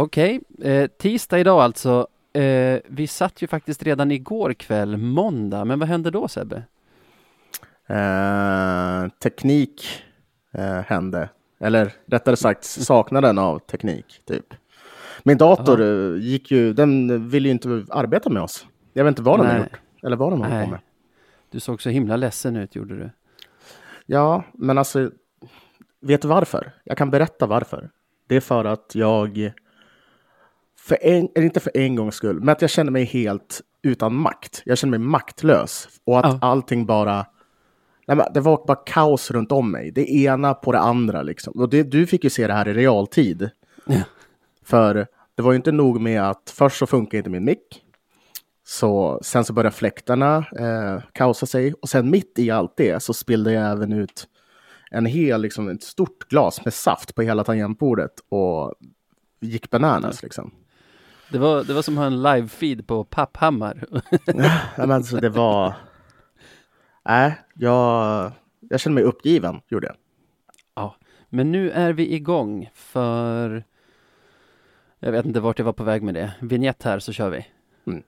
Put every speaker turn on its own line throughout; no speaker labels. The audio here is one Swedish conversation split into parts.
Okej, eh, tisdag idag alltså. Eh, vi satt ju faktiskt redan igår kväll, måndag, men vad hände då Sebbe?
Eh, teknik eh, hände, eller rättare sagt saknaden av teknik. Typ. Min dator eh, gick ju, den ville ju inte arbeta med oss. Jag vet inte vad den har gjort, eller vad den håller på med.
Du såg så himla ledsen ut, gjorde du?
Ja, men alltså, vet du varför? Jag kan berätta varför. Det är för att jag, för en, eller inte för en gångs skull, men att jag känner mig helt utan makt. Jag känner mig maktlös och att
Ja.
allting bara, nej men det var bara kaos runt om mig. Det ena på det andra liksom. Och det, du fick ju se det här i realtid.
Ja.
För det var ju inte nog med att först så funkar inte min mick. Så sen så började fläktarna eh, kaosa sig och sen mitt i allt det så spillde jag även ut en hel, liksom ett stort glas med saft på hela tangentbordet och gick bananas liksom.
Det var, det var som att ha en live-feed på Papphammar.
Nej, men alltså det var... Nej, jag, jag kände mig uppgiven, gjorde jag.
ja, men nu är vi igång för... Jag vet inte vart jag var på väg med det. Vignett här så kör vi.
Mm.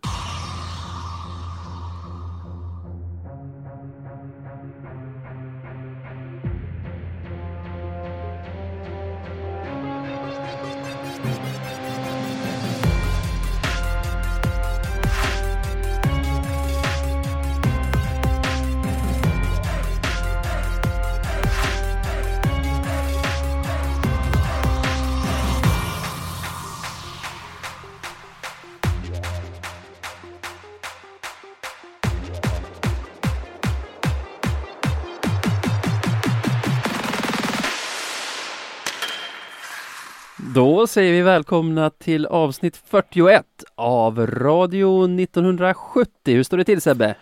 Säger vi välkomna till avsnitt 41 av Radio 1970. Hur står det till Sebbe?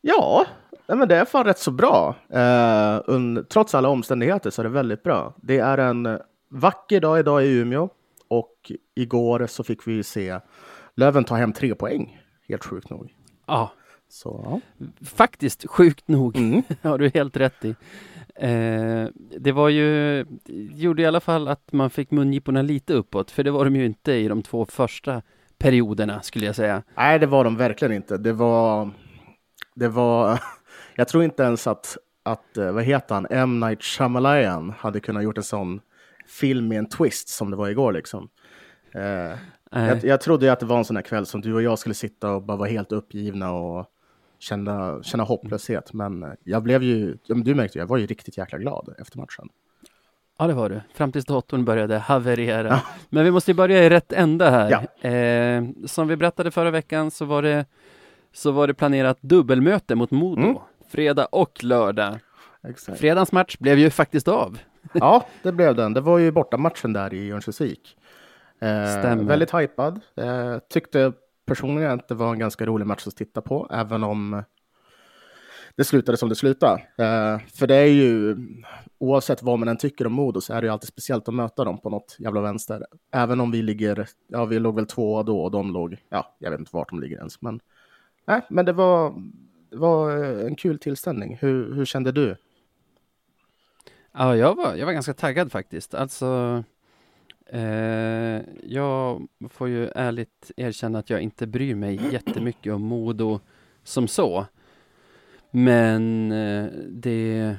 Ja, men det är fan rätt så bra. Eh, trots alla omständigheter så är det väldigt bra. Det är en vacker dag idag i Umeå och igår så fick vi se Löven ta hem tre poäng. Helt sjukt nog.
Ja,
Så,
faktiskt sjukt nog.
Mm.
har du helt rätt i. Eh, det var ju, gjorde i alla fall att man fick mungiporna lite uppåt, för det var de ju inte i de två första perioderna skulle jag säga.
Nej, det var de verkligen inte. Det var... Det var... Jag tror inte ens att, att eh, vad heter han, M. Night Shyamalan hade kunnat gjort en sån film med en twist som det var igår liksom. Eh, jag, jag trodde att det var en sån här kväll som du och jag skulle sitta och bara vara helt uppgivna och känna, känna hopplöshet. Men jag blev ju, ja, du märkte jag var ju riktigt jäkla glad efter matchen.
Ja, det var du. Fram tills datorn började haverera. Men vi måste börja i rätt ända här. Eh, som vi berättade förra veckan så var det, så var det planerat dubbelmöte mot Modo.
Mm.
Fredag och lördag.
Exakt.
Fredagens match blev ju faktiskt av.
Ja, det blev den. Det var ju bortamatchen där i Örnsköldsvik. Eh, väldigt hypad. Eh, tyckte personligen att det var en ganska rolig match att titta på, även om det slutade som det slutade. Eh, för det är ju, oavsett vad man än tycker om Modo, så är det ju alltid speciellt att möta dem på något jävla vänster. Även om vi ligger, ja vi låg väl tvåa då och de låg, ja jag vet inte vart de ligger ens. Men, nej, men det var, det var eh, en kul tillställning. Hur, hur kände du?
Ja, jag var, jag var ganska taggad faktiskt. Alltså, eh, jag får ju ärligt erkänna att jag inte bryr mig jättemycket om Modo som så. Men eh, det,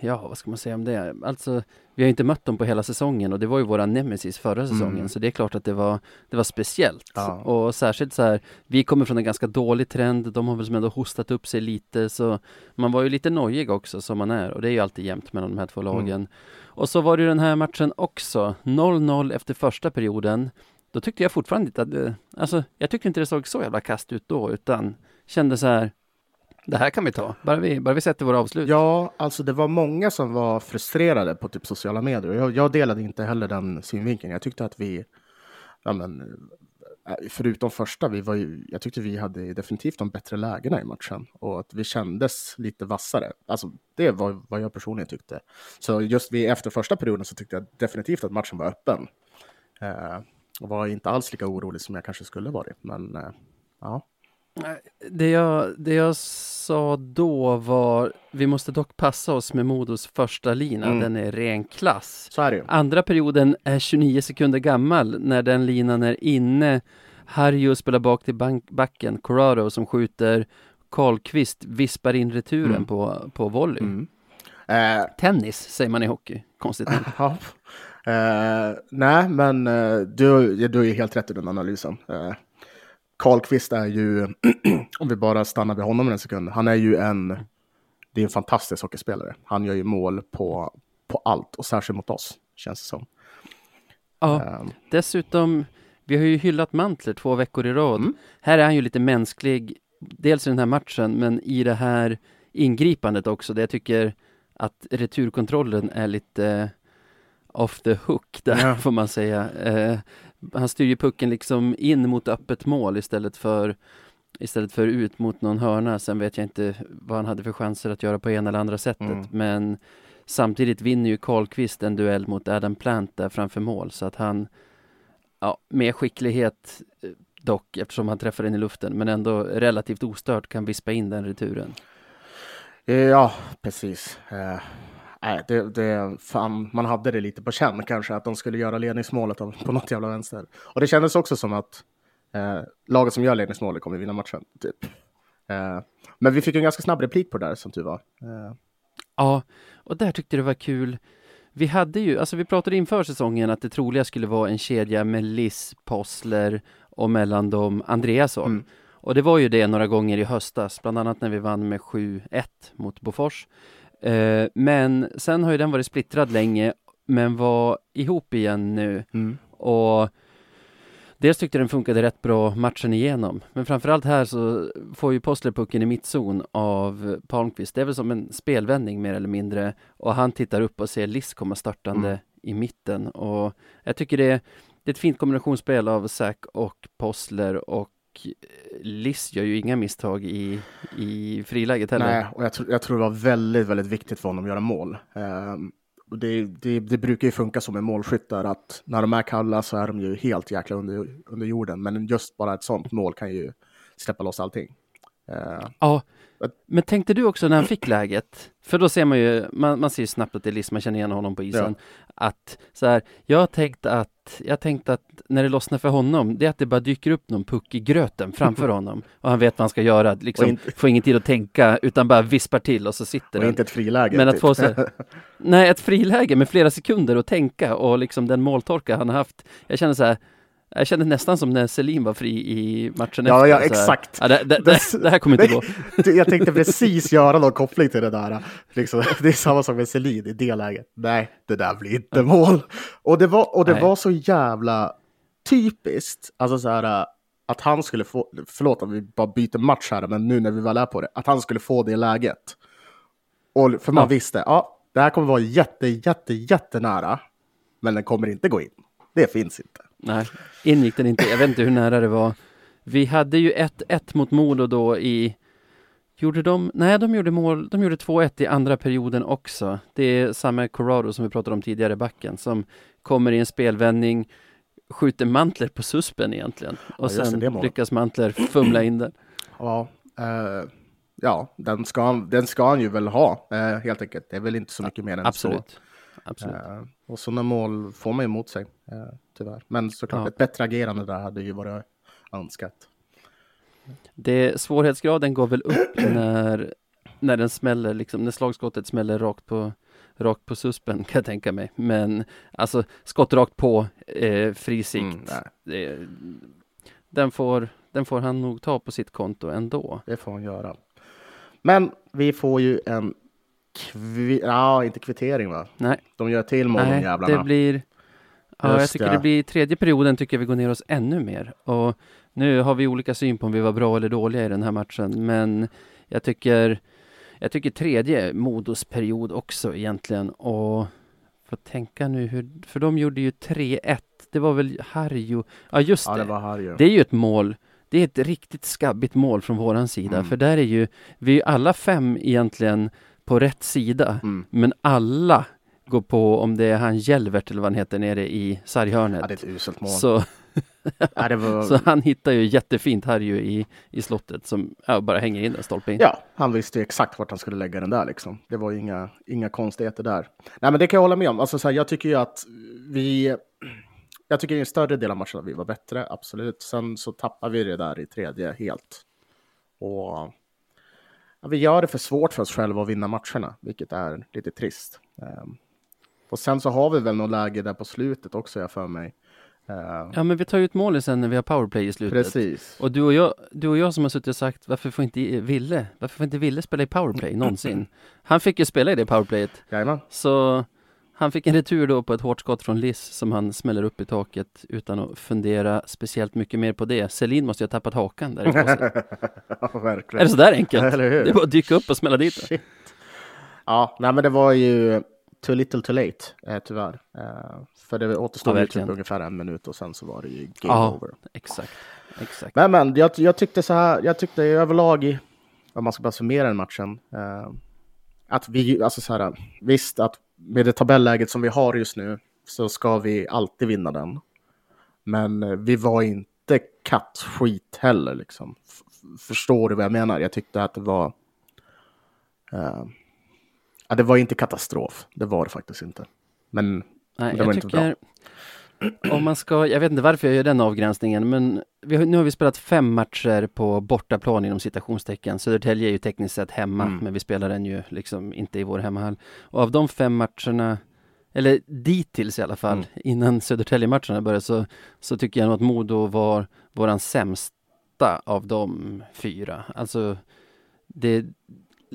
ja vad ska man säga om det? Alltså, vi har inte mött dem på hela säsongen och det var ju våra nemesis förra säsongen,
Mm.
så det är klart att det var, det var speciellt.
Ja.
Och särskilt så här, vi kommer från en ganska dålig trend, de har väl som ändå hostat upp sig lite, så man var ju lite nojig också som man är och det är ju alltid jämnt mellan de här två lagen. Och så var det ju den här matchen också, 0-0 efter första perioden. Då tyckte jag fortfarande inte att det, alltså jag tyckte inte det såg så jävla kast ut då, utan kände så här, det här kan vi ta, bara vi, bara vi sätter våra avslut.
Ja, alltså det var många som var frustrerade på typ sociala medier. Jag, jag delade inte heller den synvinkeln. Jag tyckte att vi, ja men, eh, förutom första, vi var ju, jag tyckte vi hade definitivt de bättre lägena i matchen. Och att vi kändes lite vassare. Alltså det var vad jag personligen tyckte. Så just vid efter första perioden så tyckte jag definitivt att matchen var öppen. Eh, och var inte alls lika orolig som jag kanske skulle varit. Men eh, ja.
Det jag, det jag sa då var, vi måste dock passa oss med Modos första lina,
Mm.
den är ren klass.
Är.
Andra perioden är 29 sekunder gammal när den linan är inne. Harjo spelar bak till bank, backen, Corrado som skjuter, Karlqvist vispar in returen
Mm.
på, på volley.
Mm. Eh,
Tennis säger man i hockey, konstigt nog.
Eh, nej, men eh, du, du är helt rätt i den analysen. Eh, Karlqvist är ju, om vi bara stannar vid honom en sekund, han är ju en, det är en fantastisk hockeyspelare. Han gör ju mål på, på allt och särskilt mot oss, känns det som.
Ja,
Eh,
dessutom, vi har ju hyllat Mantler två veckor i rad.
Mm.
Här är han ju lite mänsklig, dels i den här matchen, men i det här ingripandet också, där jag tycker att returkontrollen är lite off the hook där,
Ja.
får man säga. Eh, han styr ju pucken liksom in mot öppet mål istället för istället för ut mot någon hörna. Sen vet jag inte vad han hade för chanser att göra på ena eller andra sättet,
Mm.
men samtidigt vinner ju Karlqvist en duell mot Adam Plant där framför mål, så att han ja, med skicklighet eh, dock, eftersom han träffar den i luften, men ändå relativt ostört kan vispa in den returen.
Ja, precis. Nej, det, det, fan, man hade det lite på känn kanske, att de skulle göra ledningsmålet på något jävla vänster. Och det kändes också som att eh, laget som gör ledningsmålet kommer vinna matchen, typ. Eh, men vi fick en ganska snabb replik på det där, som tur var. Eh,
Ja, och där tyckte det var kul. Vi hade ju, alltså vi pratade inför säsongen att det troliga skulle vara en kedja med Liss, Possler och mellan dem Andreasson.
Mm.
Och det var ju det några gånger i höstas, bland annat när vi vann med 7-1 mot Bofors. Eh, men sen har ju den varit splittrad länge, men var ihop igen nu.
mm.
Och dels tyckte den funkade rätt bra matchen igenom. Men framförallt här så får ju Postler pucken i mittzon av Palmqvist. Det är väl som en spelvändning mer eller mindre. Och han tittar upp och ser Liss komma startande
Mm.
i mitten. Och jag tycker det, det är ett fint kombinationsspel av Sack och Postler och Eh, Liss gör ju inga misstag i, i friläget heller.
Nej, och jag, tr- jag tror det var väldigt, väldigt viktigt för honom att göra mål. Eh, och det, det, det brukar ju funka som med målskyttar, att när de är kalla så är de ju helt jäkla under, under jorden. Men just bara ett sånt mål kan ju släppa loss allting.
Ja, men tänkte du också när han fick läget, för då ser man ju, man, man ser ju snabbt att det är Liss, man känner igen honom på isen, att så här, jag tänkte att, jag tänkte att när det lossnar för honom, det är att det bara dyker upp någon puck i gröten framför honom och han vet vad han ska göra, liksom,
inte-
får ingen tid att tänka utan bara vispar till och så sitter
och
den.
inte ett friläge.
Men att
typ.
få så Nej, ett friläge med flera sekunder att tänka och liksom den måltorka han har haft. Jag känner så här, jag kände nästan som när Selin var fri i matchen
Ja,
efter.
ja, exakt.
Ja, det, det, det, det här kommer inte gå.
jag tänkte precis göra någon koppling till det där. Liksom, det är samma sak med Selin i det läget. Nej, det där blir inte mål. Och det var, och det
Nej.
var så jävla typiskt. Alltså så här, att han skulle få, förlåt om vi bara byter match här, men nu när vi väl är på det, att han skulle få det läget. Och för man
Ja.
visste, ja, det här kommer vara jätte, jätte, jättenära, men den kommer inte gå in. Det finns inte.
Nej, in gick den inte. Jag vet inte hur nära det var. Vi hade ju 1-1 mot Modo då i... Gjorde de? Nej, de gjorde mål. De gjorde 2-1 i andra perioden också. Det är samma Corrado som vi pratade om tidigare, backen, som kommer i en spelvändning, skjuter Mantler på suspen egentligen. Och
det,
sen
det
lyckas Mantler fumla in den.
Ja, eh, ja den, ska han, den ska han ju väl ha, eh, helt enkelt. Det är väl inte så mycket mer än så.
Absolut.
Eh, och sådana mål får man ju emot sig, eh, tyvärr. Men såklart,
Ja.
ett bättre agerande där hade ju varit önskat.
Det, svårighetsgraden går väl upp när, när den smäller, liksom, när slagskottet smäller rakt på, rakt på suspen kan jag tänka mig. Men alltså skott rakt på, eh, fri sikt.
Mm,
det, den, får, den får han nog ta på sitt konto ändå.
det får han göra. Men vi får ju en kvi... Ja, inte kvittering va?
Nej,
De gör till mål de
nej
jävlarna.
det blir Ja, jag tycker
det.
det blir tredje perioden tycker jag vi går ner oss ännu mer. Och nu har vi olika syn på om vi var bra eller dåliga i den här matchen, men jag tycker jag tycker tredje Modos period också egentligen och får tänka nu hur, för de gjorde ju 3-1. Det var väl Harjo, ja just
Ja,
det.
det.
Det är ju ett mål. Det är ett riktigt skabbigt mål från våran sida,
Mm.
för där är ju vi är alla fem egentligen på rätt sida,
Mm.
men alla gå på om det är han Jelvert eller vad han heter nere i sarghörnet.
Ja, det är ett uselt mål.
Så,
Ja, var...
så han hittar ju jättefint Harju i, i slottet som ja, bara hänger in en stolpe in.
Ja, han visste ju exakt vart han skulle lägga den där liksom. Det var ju inga, inga konstigheter där. Nej, men det kan jag hålla med om. Alltså, så här, jag tycker ju att vi... Jag tycker i en större del av matchen att vi var bättre, absolut. Sen så tappar vi det där i tredje helt. Och ja, vi gör det för svårt för oss själva att vinna matcherna, vilket är lite trist. Um, och sen så har vi väl något läge där på slutet också, jag för mig. Uh,
Ja men vi tar ju ut målet sen när vi har powerplay i slutet.
precis.
Och du och, jag, du och jag som har suttit och sagt varför får inte Ville, varför får inte Ville spela i powerplay någonsin? Han fick ju spela i det powerplayet.
Jajamän.
Så han fick en retur då på ett hårt skott från Liss som han smäller upp i taket utan att fundera speciellt mycket mer på det. Selin måste ju ha tappat hakan där i
ja,
Är
verkligen.
det sådär enkelt?
Eller hur?
Det är bara att dyka upp och smälla dit.
Shit. Ja, nej, men det var ju too little too late, eh, tyvärr. Eh, för det återstod
Ja,
typ ungefär en minut och sen så var det ju game
Ja.
over.
Exakt, exakt.
Men, men jag, jag tyckte så här, jag tyckte överlag, om man ska bara summera den matchen, eh, att vi, alltså så här, visst att med det tabelläget som vi har just nu så ska vi alltid vinna den. Men eh, vi var inte kattskit heller liksom. F- förstår du vad jag menar? Jag tyckte att det var... eh, ja, det var inte katastrof. Det var det faktiskt inte. Men
Nej,
det var
jag
inte bra.
Om man ska, jag vet inte varför jag gör den avgränsningen, men vi, nu har vi spelat fem matcher på bortaplan inom citationstecken. Södertälje är ju tekniskt sett hemma,
Mm.
men vi spelar den ju liksom inte i vår hemmahall. Och av de fem matcherna, eller dittills i alla fall,
Mm.
innan Södertälje-matcherna började, så, så tycker jag nog att Modo var våran sämsta av de fyra. Alltså, det,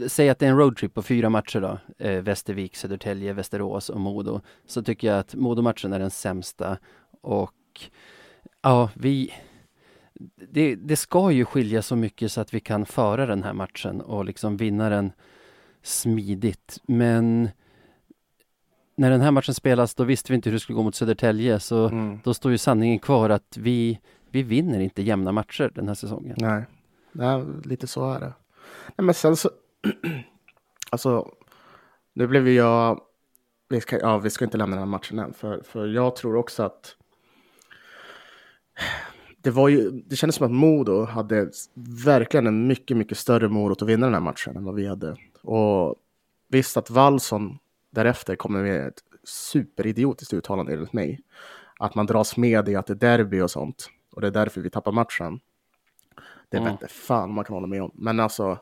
säg att det är en roadtrip på fyra matcher då, eh, Västervik, Södertälje, Västerås och Modo, så tycker jag att Modo-matchen är den sämsta och ja, vi det, det ska ju skilja så mycket så att vi kan föra den här matchen och liksom vinna den smidigt. Men när den här matchen spelas, då visste vi inte hur det skulle gå mot Södertälje, så
Mm.
då står ju sanningen kvar att vi, vi vinner inte jämna matcher den här säsongen.
Nej. Nej, lite så är det. Nej, men sen så... alltså, nu blev ju jag... Vi ska, ja, vi ska inte lämna den här matchen än, för, för jag tror också att... Det, var ju, det kändes som att Modo hade verkligen en mycket, mycket större morot att vinna den här matchen än vad vi hade. Och visst att Wallson därefter kommer med ett superidiotiskt uttalande enligt mig. Att man dras med i att det är derby och sånt. Och det är därför vi tappar matchen. Det
Mm.
vet inte fan man kan hålla med om. Men alltså.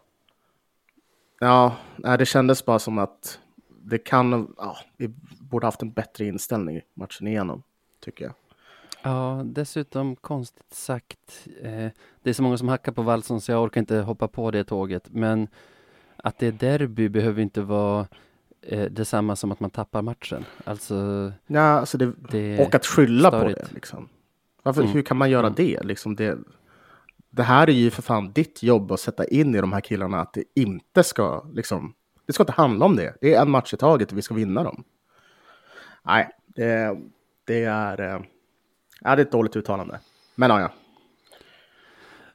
Ja, det kändes bara som att det kan. Ja, vi borde haft en bättre inställning matchen igenom. Tycker jag.
Ja, dessutom konstigt sagt. Eh, det är så många som hackar på Wallson så jag orkar inte hoppa på det tåget. Men att det är derby behöver inte vara eh, detsamma som att man tappar matchen. Alltså,
Ja, alltså det,
det...
och att skylla på
störigt.
det. Liksom. Varför,
Mm.
Hur kan man göra
Mm.
det? Liksom det? Det här är ju för fan ditt jobb att sätta in i de här killarna att det inte ska, liksom, det ska inte handla om det. Det är en match i taget och vi ska vinna dem. Nej, det, det är, eh, ja, det är ett dåligt uttalande. Men ja, ja.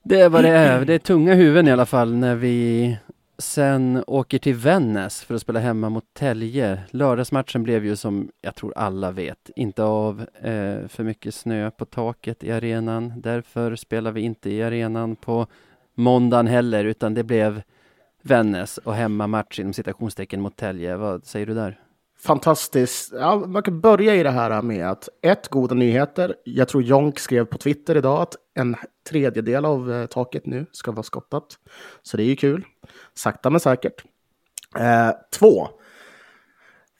Det är vad det är. Det är tunga huvuden i alla fall när vi sen åker till Vännäs för att spela hemma mot Tälje. Lördagsmatchen blev ju som jag tror alla vet inte av eh, för mycket snö på taket i arenan. Därför spelar vi inte i arenan på måndagen heller utan det blev Vännäs och hemmamatch inom citationstecken mot Tälje. Vad säger du där?
Fantastiskt. Ja, man kan börja i det här med att ett, goda nyheter. Jag tror Jonk skrev på Twitter idag att en tredjedel av eh, taket nu ska vara skottat. Så det är ju kul. Sakta men säkert. Eh, två,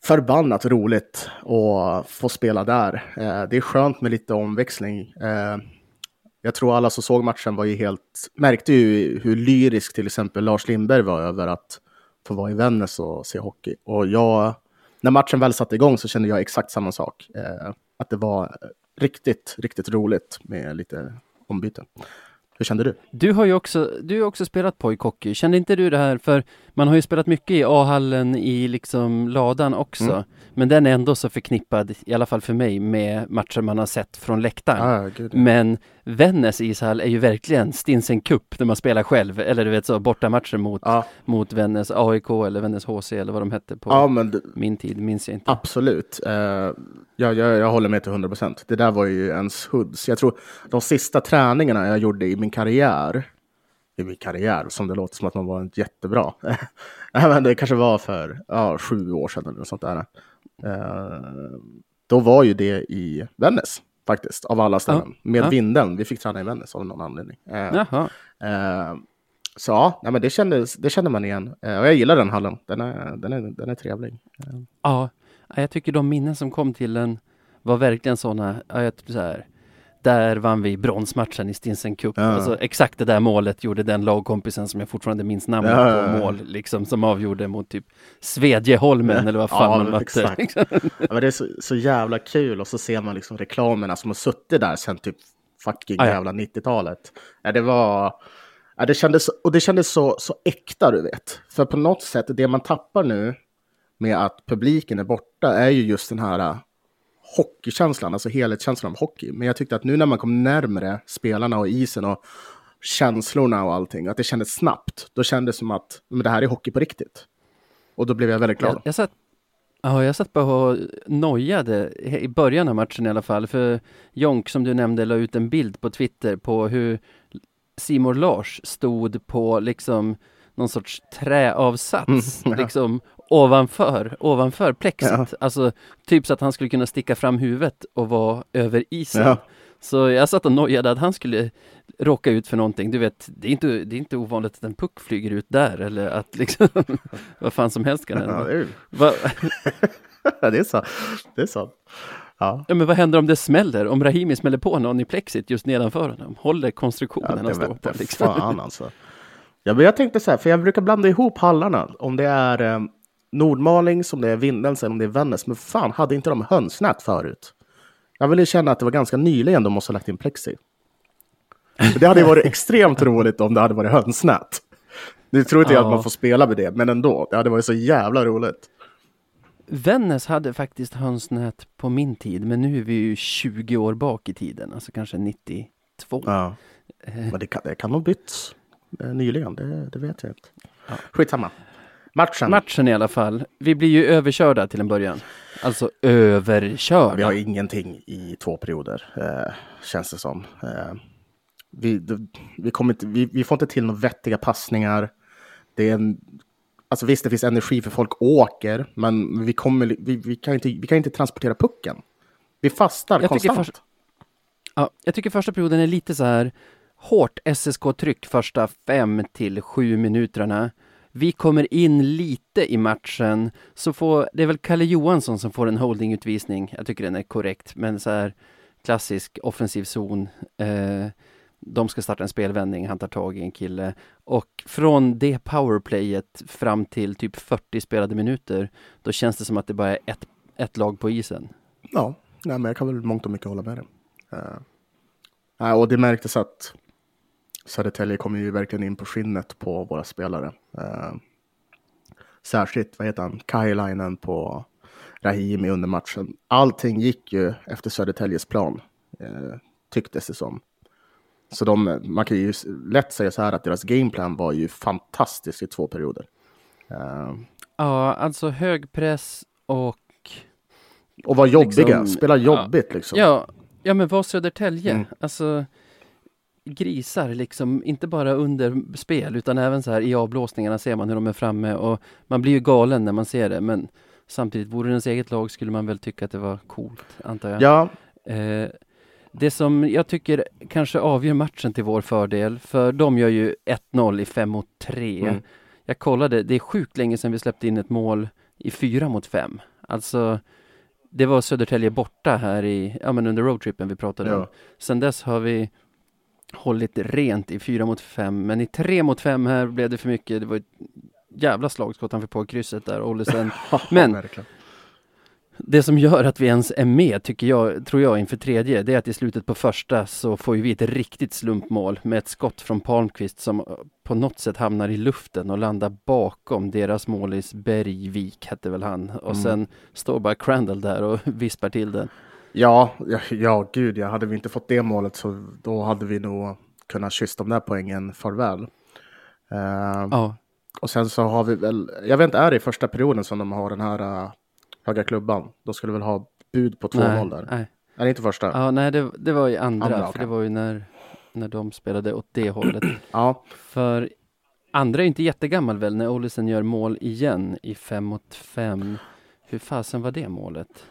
förbannat roligt att få spela där. Eh, det är skönt med lite omväxling. Eh, jag tror alla som såg matchen var ju helt, märkte ju hur lyrisk till exempel Lars Lindberg var över att få vara i Vännäs och se hockey. Och jag, när matchen väl satte igång så kände jag exakt samma sak. Eh, att det var riktigt, riktigt roligt med lite ombyten. Hur kände du?
Du har ju också, du har också spelat pojkhockey. Kände inte du det här, för man har ju spelat mycket i A-hallen i liksom ladan också. Mm. Men den är ändå så förknippad, i alla fall för mig, med matcher man har sett från läktaren.
Ah, God, ja.
Men Vännäs ishall är ju verkligen Stinsen Cup när man spelar själv, eller du vet så bortamatcher mot, ja. mot Vännäs AIK eller Vännäs HC eller vad de hette på ja, men min tid, minns jag inte.
Absolut. Uh, ja, jag, jag håller med till 100 procent. Det där var ju ens hoods. Jag tror de sista träningarna jag gjorde i min karriär, i min karriär, som det låter som att man var jättebra. men det kanske var för ja, sju år sedan eller något sånt där. Uh, då var ju det i Vännäs faktiskt, av alla ställen. Ja. Med ja. vinden. Vi fick träna i Vännäs av någon anledning. Uh, uh, så ja, nej, men det, kändes, det kände man igen. och jag gillar den hallen. Den är, den är, den är trevlig.
Ja, jag tycker de minnen som kom till den var verkligen sådana, så här, där vann vi bronsmatchen i Stinsen Cup. Ja. Alltså, exakt det där målet gjorde den lagkompisen som jag fortfarande minns namnet ja, på mål, liksom som avgjorde mot typ Svedjeholmen eller vad fan man mötte.
Liksom. men det är så, så, jävla kul och så ser man liksom reklamerna som har suttit där sedan typ fucking jävla 90-talet. Ja, det var... Ja, det kändes, och det kändes så, så äkta, du vet. För på något sätt, det man tappar nu med att publiken är borta är ju just den här hockeykänslan, alltså helhetskänslan av hockey. Men jag tyckte att nu när man kom närmre spelarna och isen och känslorna och allting, att det kändes snabbt. Då kändes det som att men det här är hockey på riktigt. Och då blev jag väldigt glad.
Jag, jag satt, ja, jag satt bara och nojade i början av matchen i alla fall, för Jonk som du nämnde la ut en bild på Twitter på hur Simor Lars stod på liksom någon sorts träavsats, mm, ja. liksom ovanför, ovanför plexit. Ja. Alltså typ så att han skulle kunna sticka fram huvudet och vara över isen. Ja. Så jag satt och nojade att han skulle råka ut för någonting. Du vet, det är inte, det är inte ovanligt att en puck flyger ut där eller att liksom vad fan som helst kan hända. Ja, det, är... Va...
det är så. Det är så. Ja.
ja. men vad händer om det smäller? Om Rahimi smäller på någon i plexit just nedanför honom? Håller konstruktionen ja, han står på? Liksom.
Fan alltså. Ja, men jag tänkte så här, för jag brukar blanda ihop hallarna. Om det är eh, Nordmaling, som det är Vindeln, om det är Vännäs. Men fan, hade inte de hönsnät förut? Jag ville känna att det var ganska nyligen de måste ha lagt in plexi. Det hade varit extremt roligt om det hade varit hönsnät. Nu tror inte jag att man får spela med det, men ändå. Det hade varit så jävla roligt.
Vännäs hade faktiskt hönsnät på min tid, men nu är vi ju 20 år bak i tiden, alltså kanske 92.
Ja. Men det kan, det kan ha bytts eh, nyligen, det, det vet jag inte. Ja. Skitsamma. Matchen.
Matchen i alla fall. Vi blir ju överkörda till en början. Alltså överkörda.
Vi har ingenting i två perioder, eh, känns det som. Eh, vi, vi, kommer inte, vi, vi, får inte till några vettiga passningar. Det är en, alltså visst, det finns energi för folk åker, men vi, kommer, vi, vi, kan, inte, vi kan inte transportera pucken. Vi fastar jag konstant. Först,
ja, jag tycker första perioden är lite så här hårt SSK-tryck första fem till sju minuterna vi kommer in lite i matchen, så får, det är väl Kalle Johansson som får en holdingutvisning. Jag tycker den är korrekt, men så här klassisk offensiv zon. Eh, de ska starta en spelvändning, han tar tag i en kille. Och från det powerplayet fram till typ 40 spelade minuter, då känns det som att det bara är ett, ett lag på isen.
Ja, nej, men jag kan väl mångt och mycket hålla med dig. Uh, och det märktes att Södertälje kommer ju verkligen in på skinnet på våra spelare. Eh, särskilt, vad heter han, Kailainen på Rahimi under matchen. Allting gick ju efter Södertäljes plan, eh, tycktes det som. Så de, man kan ju lätt säga så här att deras gameplan var ju fantastisk i två perioder.
Uh, ja, alltså hög press och...
Och var jobbiga, liksom, spela jobbigt
ja,
liksom.
Ja, ja men var Södertälje. Mm. Alltså, grisar liksom, inte bara under spel utan även så här i avblåsningarna ser man hur de är framme och man blir ju galen när man ser det men samtidigt, vore det ens eget lag skulle man väl tycka att det var coolt, antar jag.
Ja.
Eh, det som jag tycker kanske avgör matchen till vår fördel, för de gör ju 1-0 i 5 mot 3. Mm. Jag kollade, det är sjukt länge sedan vi släppte in ett mål i 4 mot 5. Alltså, det var Södertälje borta här i, ja men under roadtrippen vi pratade ja. om. Sen dess har vi hållit rent i fyra mot fem, men i tre mot fem här blev det för mycket. Det var ett jävla slagskott han fick på krysset där, Ollesen. men det som gör att vi ens är med, tycker jag, tror jag, inför tredje, det är att i slutet på första så får vi ett riktigt slumpmål med ett skott från Palmqvist som på något sätt hamnar i luften och landar bakom deras målis Bergvik, hette väl han. Och mm. sen står bara Crandall där och vispar till den.
Ja, ja, ja, gud ja. Hade vi inte fått det målet så då hade vi nog kunnat kyssa de där poängen farväl. Uh, ja. Och sen så har vi väl, jag vet inte, är det i första perioden som de har den här uh, höga klubban? De skulle väl ha bud på 2-0 där? Nej. Är det inte första?
Ja, nej, det, det var i andra, andra för okay. det var ju när, när de spelade åt det hållet.
ja.
För andra är inte jättegammal väl, när Olsen gör mål igen i 5 mot 5. Hur fasen var det målet?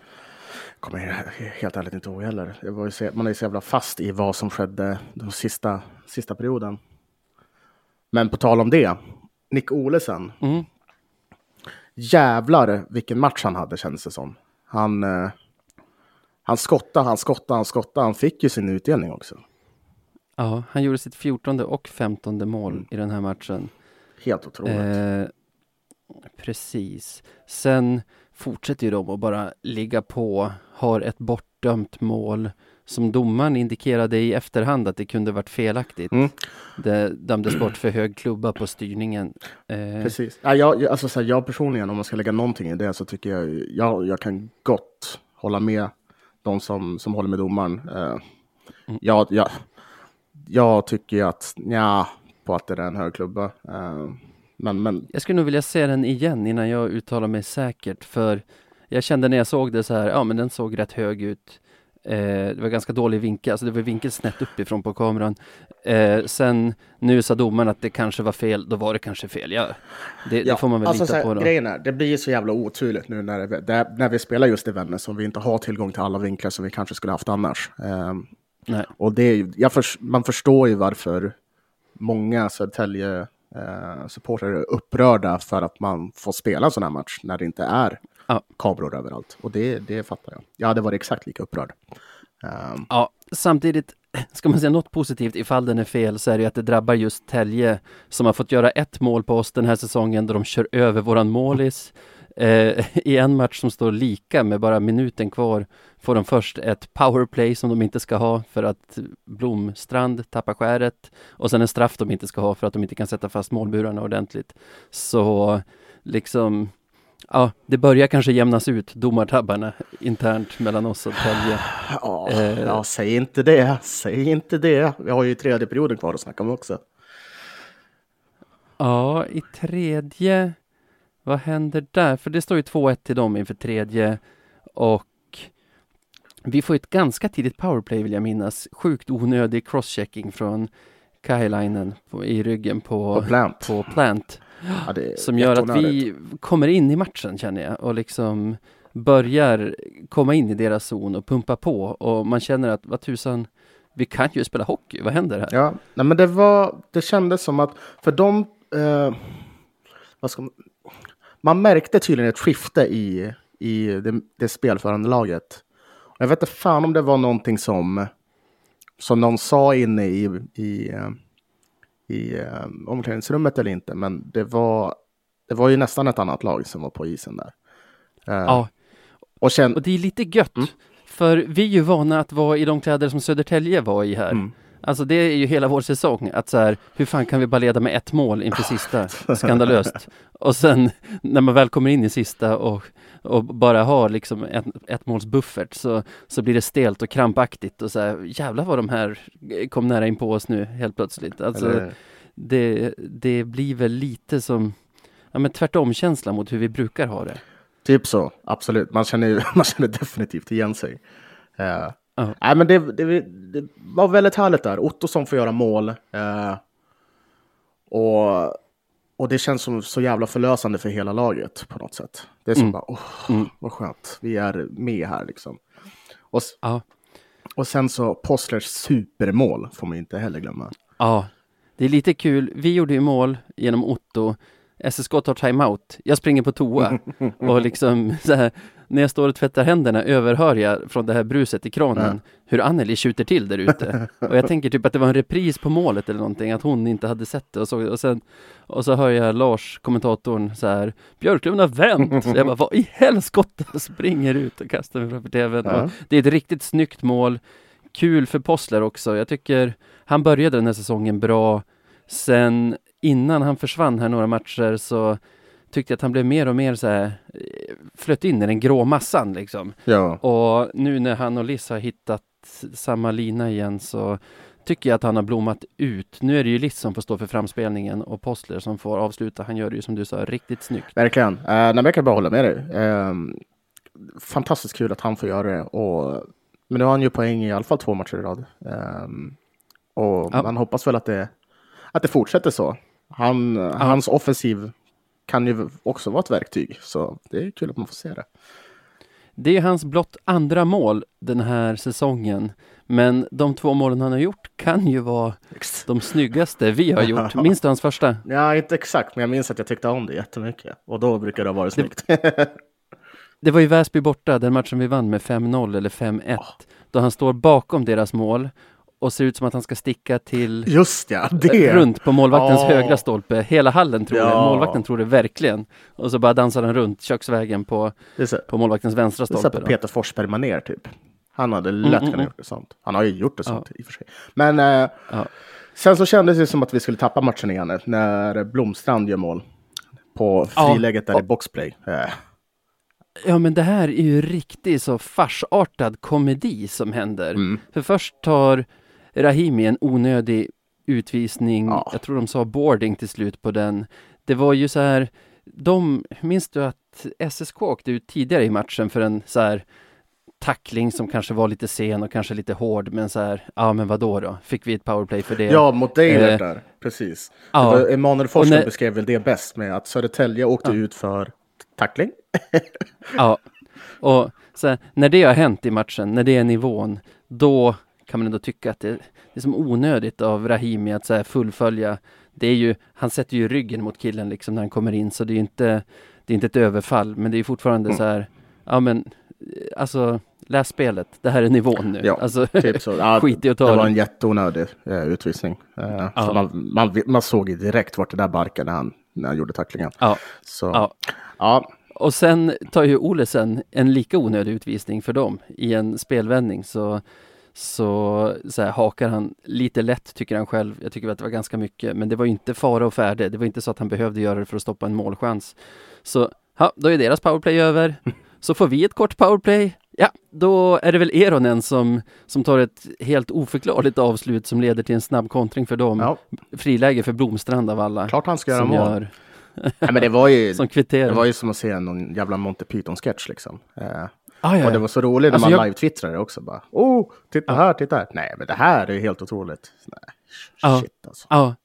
Kommer helt ärligt inte ihåg heller. man är så jävla fast i vad som skedde den sista, sista perioden. Men på tal om det, Nick Olesen. Mm. Jävlar vilken match han hade kändes det som. Han, eh, han skottade, han skottade, han skottade. Han fick ju sin utdelning också.
Ja, han gjorde sitt 14 och 15 mål mm. i den här matchen.
Helt otroligt. Eh,
precis. Sen fortsätter ju de att bara ligga på, har ett bortdömt mål som domaren indikerade i efterhand att det kunde varit felaktigt. Mm. Det dömdes bort för hög klubba på styrningen.
Eh. Precis. Ja, jag, alltså, så här, jag personligen, om man ska lägga någonting i det, så tycker jag, jag, jag kan gott hålla med de som, som håller med domaren. Eh, mm. jag, jag, jag tycker att, ja, på att det är en hög klubba. Eh, men, men...
Jag skulle nog vilja se den igen innan jag uttalar mig säkert, för jag kände när jag såg det så här, ja men den såg rätt hög ut. Eh, det var ganska dålig vinkel, alltså det var vinkel snett uppifrån på kameran. Eh, sen nu sa domaren att det kanske var fel, då var det kanske fel. Ja, det, ja, det får man väl alltså, lita här, på då.
Grejen är, det blir så jävla oturligt nu när, det, när vi spelar just i Vännäs som vi inte har tillgång till alla vinklar som vi kanske skulle haft annars. Eh, Nej. Och det, jag för, man förstår ju varför många Södertälje eh, supportrar är upprörda för att man får spela en sån här match när det inte är ja. kameror överallt. Och det, det fattar jag. Jag hade varit exakt lika upprörd.
Um. Ja, samtidigt ska man säga något positivt ifall den är fel så är det att det drabbar just Tälje som har fått göra ett mål på oss den här säsongen då de kör över våran målis. Eh, I en match som står lika med bara minuten kvar får de först ett powerplay som de inte ska ha för att Blomstrand tappar skäret och sen en straff de inte ska ha för att de inte kan sätta fast målburarna ordentligt. Så liksom Ja, det börjar kanske jämnas ut, domartabbarna internt mellan oss och Tälje.
Ja, eh. ja, säg inte det, säg inte det. Vi har ju tredje perioden kvar att snacka om också.
Ja, i tredje, vad händer där? För det står ju 2-1 till dem inför tredje och vi får ett ganska tidigt powerplay vill jag minnas. Sjukt onödig crosschecking från Kailainen i ryggen på,
på Plant.
På plant. Ja, som gör att vi kommer in i matchen känner jag och liksom börjar komma in i deras zon och pumpa på och man känner att vad tusan, vi kan ju spela hockey, vad händer här?
Ja, nej men det var, det kändes som att för de, eh, vad ska man, man märkte tydligen ett skifte i, i det, det spelförande laget. Jag vet inte fan om det var någonting som, som någon sa inne i, i eh, i eh, omklädningsrummet eller inte, men det var, det var ju nästan ett annat lag som var på isen där.
Eh, ja, och, känn... och det är lite gött, mm. för vi är ju vana att vara i de kläder som Södertälje var i här. Mm. Alltså det är ju hela vår säsong, att så här, hur fan kan vi bara leda med ett mål inför sista? Skandalöst. Och sen när man väl kommer in i sista och, och bara har liksom ett, ett måls buffert så, så blir det stelt och krampaktigt och så här, jävlar vad de här kom nära in på oss nu helt plötsligt. Alltså det, det blir väl lite som ja, men tvärtom känsla mot hur vi brukar ha det.
Typ så, absolut. Man känner, man känner definitivt igen sig. Uh, Uh. Nej, men det, det, det, var väldigt härligt där. Ottosson får göra mål. Eh, och, och det känns som så jävla förlösande för hela laget på något sätt. Det är som mm. bara, oh, mm. vad skönt, vi är med här liksom. Och, uh. och sen så Postlers supermål får man inte heller glömma.
Ja, det är lite kul. Vi gjorde ju mål genom Otto. SSK tar timeout. Jag springer på toa och liksom så här, när jag står och tvättar händerna överhör jag från det här bruset i kranen
Ja.
hur Anneli skjuter till där ute. och jag tänker typ att det var en repris på målet eller någonting, att hon inte hade sett det. Och så, och sen, och så hör jag Lars, kommentatorn, så här Björklund har vänt! Så jag bara, vad i helskotta? Springer ut och kastar mig framför tvn.
Ja.
Det är ett riktigt snyggt mål. Kul för Possler också. Jag tycker han började den här säsongen bra. Sen innan han försvann här några matcher så tyckte att han blev mer och mer så här flöt in i den grå massan liksom.
Ja.
Och nu när han och Liss har hittat samma lina igen så tycker jag att han har blommat ut. Nu är det ju Liss som får stå för framspelningen och Postler som får avsluta. Han gör det ju som du sa riktigt snyggt.
Verkligen. Uh, nej, jag kan bara hålla med dig. Ehm, fantastiskt kul att han får göra det. Och, men nu har han ju poäng i alla fall två matcher i rad. Ehm, och
Ja.
man hoppas väl att det, att det fortsätter så. Han, Hans offensiv kan ju också vara ett verktyg. Så det är kul att man får se det.
Det är hans blott andra mål den här säsongen. Men de två målen han har gjort kan ju vara de snyggaste vi har gjort. Minns du hans första?
Ja, inte exakt, men jag minns att jag tyckte om det jättemycket. Och då brukar det ha varit snyggt.
Det var ju Väsby borta, den matchen vi vann med 5-0 eller 5-1. Då han står bakom deras mål och ser ut som att han ska sticka till
Just ja, det!
runt på målvaktens
Ja.
högra stolpe. Hela hallen tror det.
Ja.
Målvakten tror det verkligen. Och så bara dansar han runt köksvägen på,
Det så,
på målvaktens vänstra
det är så
stolpe.
på. Peter Forsberg manér typ. Han hade lätt
mm,
kunnat
mm.
gjort det sånt. Han har ju gjort det sånt i och för sig. Men eh,
Ja.
sen så kändes det som att vi skulle tappa matchen igen när Blomstrand gör mål. På
Ja.
friläget där i boxplay. Eh,
Ja men det här är ju riktigt så farsartad komedi som händer.
Mm.
För först tar Rahimi en onödig utvisning.
Ja.
Jag tror de sa boarding till slut på den. Det var ju så här, de, minns du att SSK åkte ut tidigare i matchen för en så här tackling som kanske var lite sen och kanske lite hård men så här, ja men vad då då? Fick vi ett powerplay för det?
Ja, mot Deilert
Eh,
där. Precis.
ja.
Emanuel Forsberg
när-
beskrev väl det bäst med att Södertälje åkte
Ja.
ut för tackling.
Ja, och så här, när det har hänt i matchen, när det är nivån, då kan man ändå tycka att det, det är som onödigt av Rahimi att så fullfölja. Det är ju, han sätter ju ryggen mot killen liksom när han kommer in, så det är inte, det är inte ett överfall, men det är fortfarande
Mm.
så här, ja men, alltså, läs spelet, det här är nivån nu.
Ja,
alltså,
Typ så. Ja,
skit i att ta
det var
det.
en jätteonödig eh, utvisning. Eh,
Ja.
man, man, man såg ju direkt vart det där barkade när han, när han gjorde tacklingen.
Ja,
Så,
ja.
ja.
Och sen tar ju Olesen en lika onödig utvisning för dem i en spelvändning så så, så här, hakar han lite lätt tycker han själv. Jag tycker att det var ganska mycket, men det var ju inte fara och färde. Det var inte så att han behövde göra det för att stoppa en målchans. Så ja, då är deras powerplay över. Så får vi ett kort powerplay. Ja, då är det väl Eronen som, som tar ett helt oförklarligt avslut som leder till en snabb kontring för dem.
ja,
Friläge för Blomstrand av alla.
klart han ska göra mål.
gör,
Nej, men det var ju,
som kvitterar.
det var ju som att se någon jävla Monty Python-sketch liksom. Eh,
ah, ja,
och det var så roligt när
Alltså,
man
jag-
live-twittrade också. Bara, oh, titta här, titta här. Nej, men det här är ju helt otroligt. Nej,
Ja.
shit alltså.
Ja,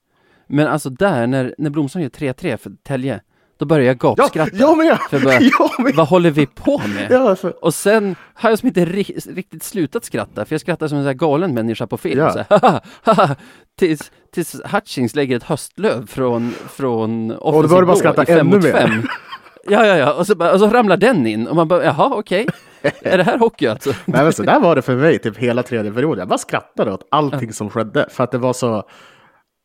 men alltså där när, när Blomstrand gör 3-3 för Tälje, då börjar jag
Ja,
gapskratta.
jag med!
För bara,
Jag med!
Vad håller vi på med?
Ja, alltså,
Och sen har jag som inte ri- riktigt slutat skratta, för jag skrattar som en sån här galen människa på film.
Ja.
Så här, haha, tills, tills Hutchings lägger ett höstlöv från, från
då var det
offensiv
bara skratta ännu mer.
Ja, ja, ja, och så, bara, och så ramlar den in och man bara, jaha, okej. Är det här hockey alltså?
Nej, men så där var det för mig typ hela tredje perioden. Jag bara skrattade åt allting som skedde. För att det var så...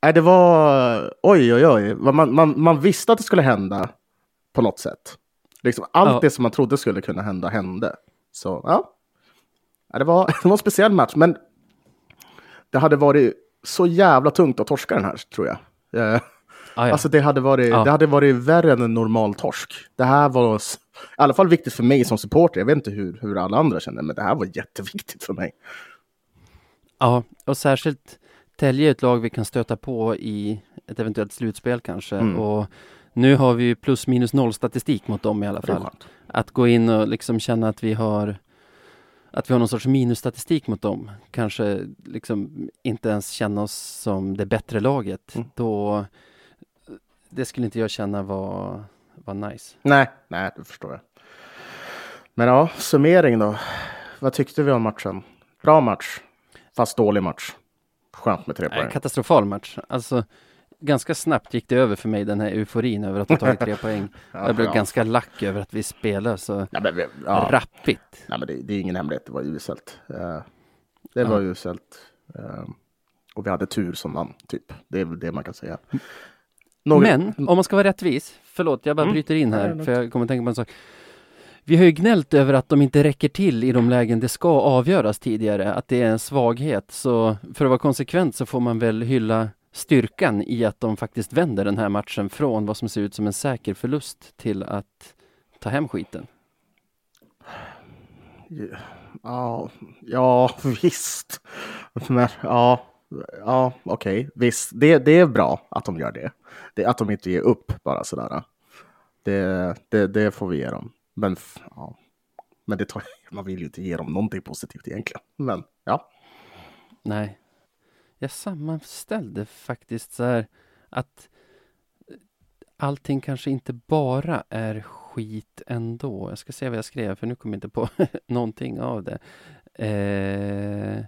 Nej, det var... Oj, oj, oj. Man, man, man visste att det skulle hända på något sätt. Liksom, allt
Ja.
det som man trodde skulle kunna hända hände. Så, ja. ja det, var, det var en speciell match, men det hade varit så jävla tungt att torska den här, tror jag.
Ah, ja.
Alltså det hade, varit,
Ja.
det hade varit värre än en normal torsk. Det här var i alla fall viktigt för mig som supporter. Jag vet inte hur, hur alla andra kände, men det här var jätteviktigt för mig.
Ja, och särskilt Tälje är ett lag vi kan stöta på i ett eventuellt slutspel kanske.
Mm.
Och nu har vi ju plus minus noll statistik mot dem i alla fall. Att gå in och liksom känna att vi har att vi har någon sorts minusstatistik mot dem. Kanske liksom inte ens känna oss som det bättre laget.
Mm.
Då det skulle inte jag känna var, var nice.
Nej, nej, det förstår jag. Men ja, summering då. Vad tyckte vi om matchen? Bra match, fast dålig match. Skönt med tre poäng.
katastrofal match. Alltså, ganska snabbt gick det över för mig den här euforin över att ha tagit tre poäng. Jag blev
ja.
ganska lack över att vi spelar så
Ja, men, ja.
rappigt.
Nej, men det, det är ingen hemlighet, det var uselt. Eh, det var uselt. Eh, och vi hade tur som vann, typ. Det är väl det man kan säga. Några-
Men om man ska vara rättvis, förlåt jag bara
Mm.
bryter in här för jag kommer tänka på en sak. Vi har ju gnällt över att de inte räcker till i de lägen det ska avgöras tidigare, att det är en svaghet. Så för att vara konsekvent så får man väl hylla styrkan i att de faktiskt vänder den här matchen från vad som ser ut som en säker förlust till att ta hem skiten.
Ja, ja visst. Men, ja, ja okej, visst. Det, det är bra att de gör det. det. Att de inte ger upp bara sådär. Det, det, det får vi ge dem. Men, ja. Men det tar, man vill ju inte ge dem någonting positivt egentligen. Men ja,
Nej. Jag sammanställde faktiskt så här att allting kanske inte bara är skit ändå. Jag ska se vad jag skrev för nu kommer jag inte på någonting av det. Eh,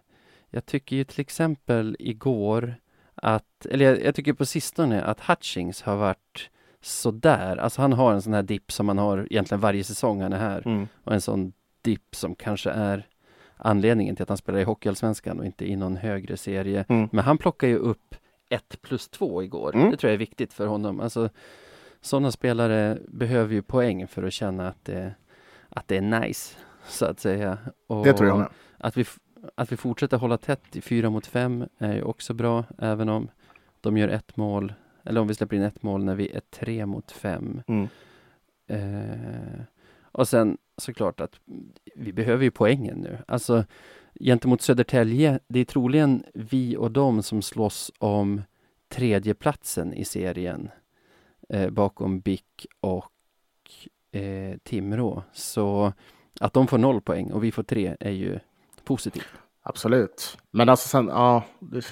jag tycker ju till exempel igår att, eller jag, jag tycker på sistone att Hutchings har varit sådär. Alltså han har en sån här dipp som man har egentligen varje säsong han är här. Och en sån dipp som kanske är anledningen till att han spelar i Hockeyallsvenskan och inte i någon högre serie.
Mm.
Men han plockar ju upp 1 plus 2 igår.
Mm.
Det tror jag är viktigt för honom. Alltså, sådana spelare behöver ju poäng för att känna att det, att det är nice, så att säga. Och
det tror jag med.
Att vi, att vi fortsätter hålla tätt i fyra mot fem är ju också bra, även om de gör ett mål, eller om vi släpper in ett mål när vi är tre mot fem.
Mm.
Eh, och sen såklart att vi behöver ju poängen nu. Alltså gentemot Södertälje, det är troligen vi och dem som slåss om tredjeplatsen i serien eh, bakom BIK och eh, Timrå. Så att de får noll poäng och vi får tre är ju positivt.
Absolut. Men alltså sen, ja. Det,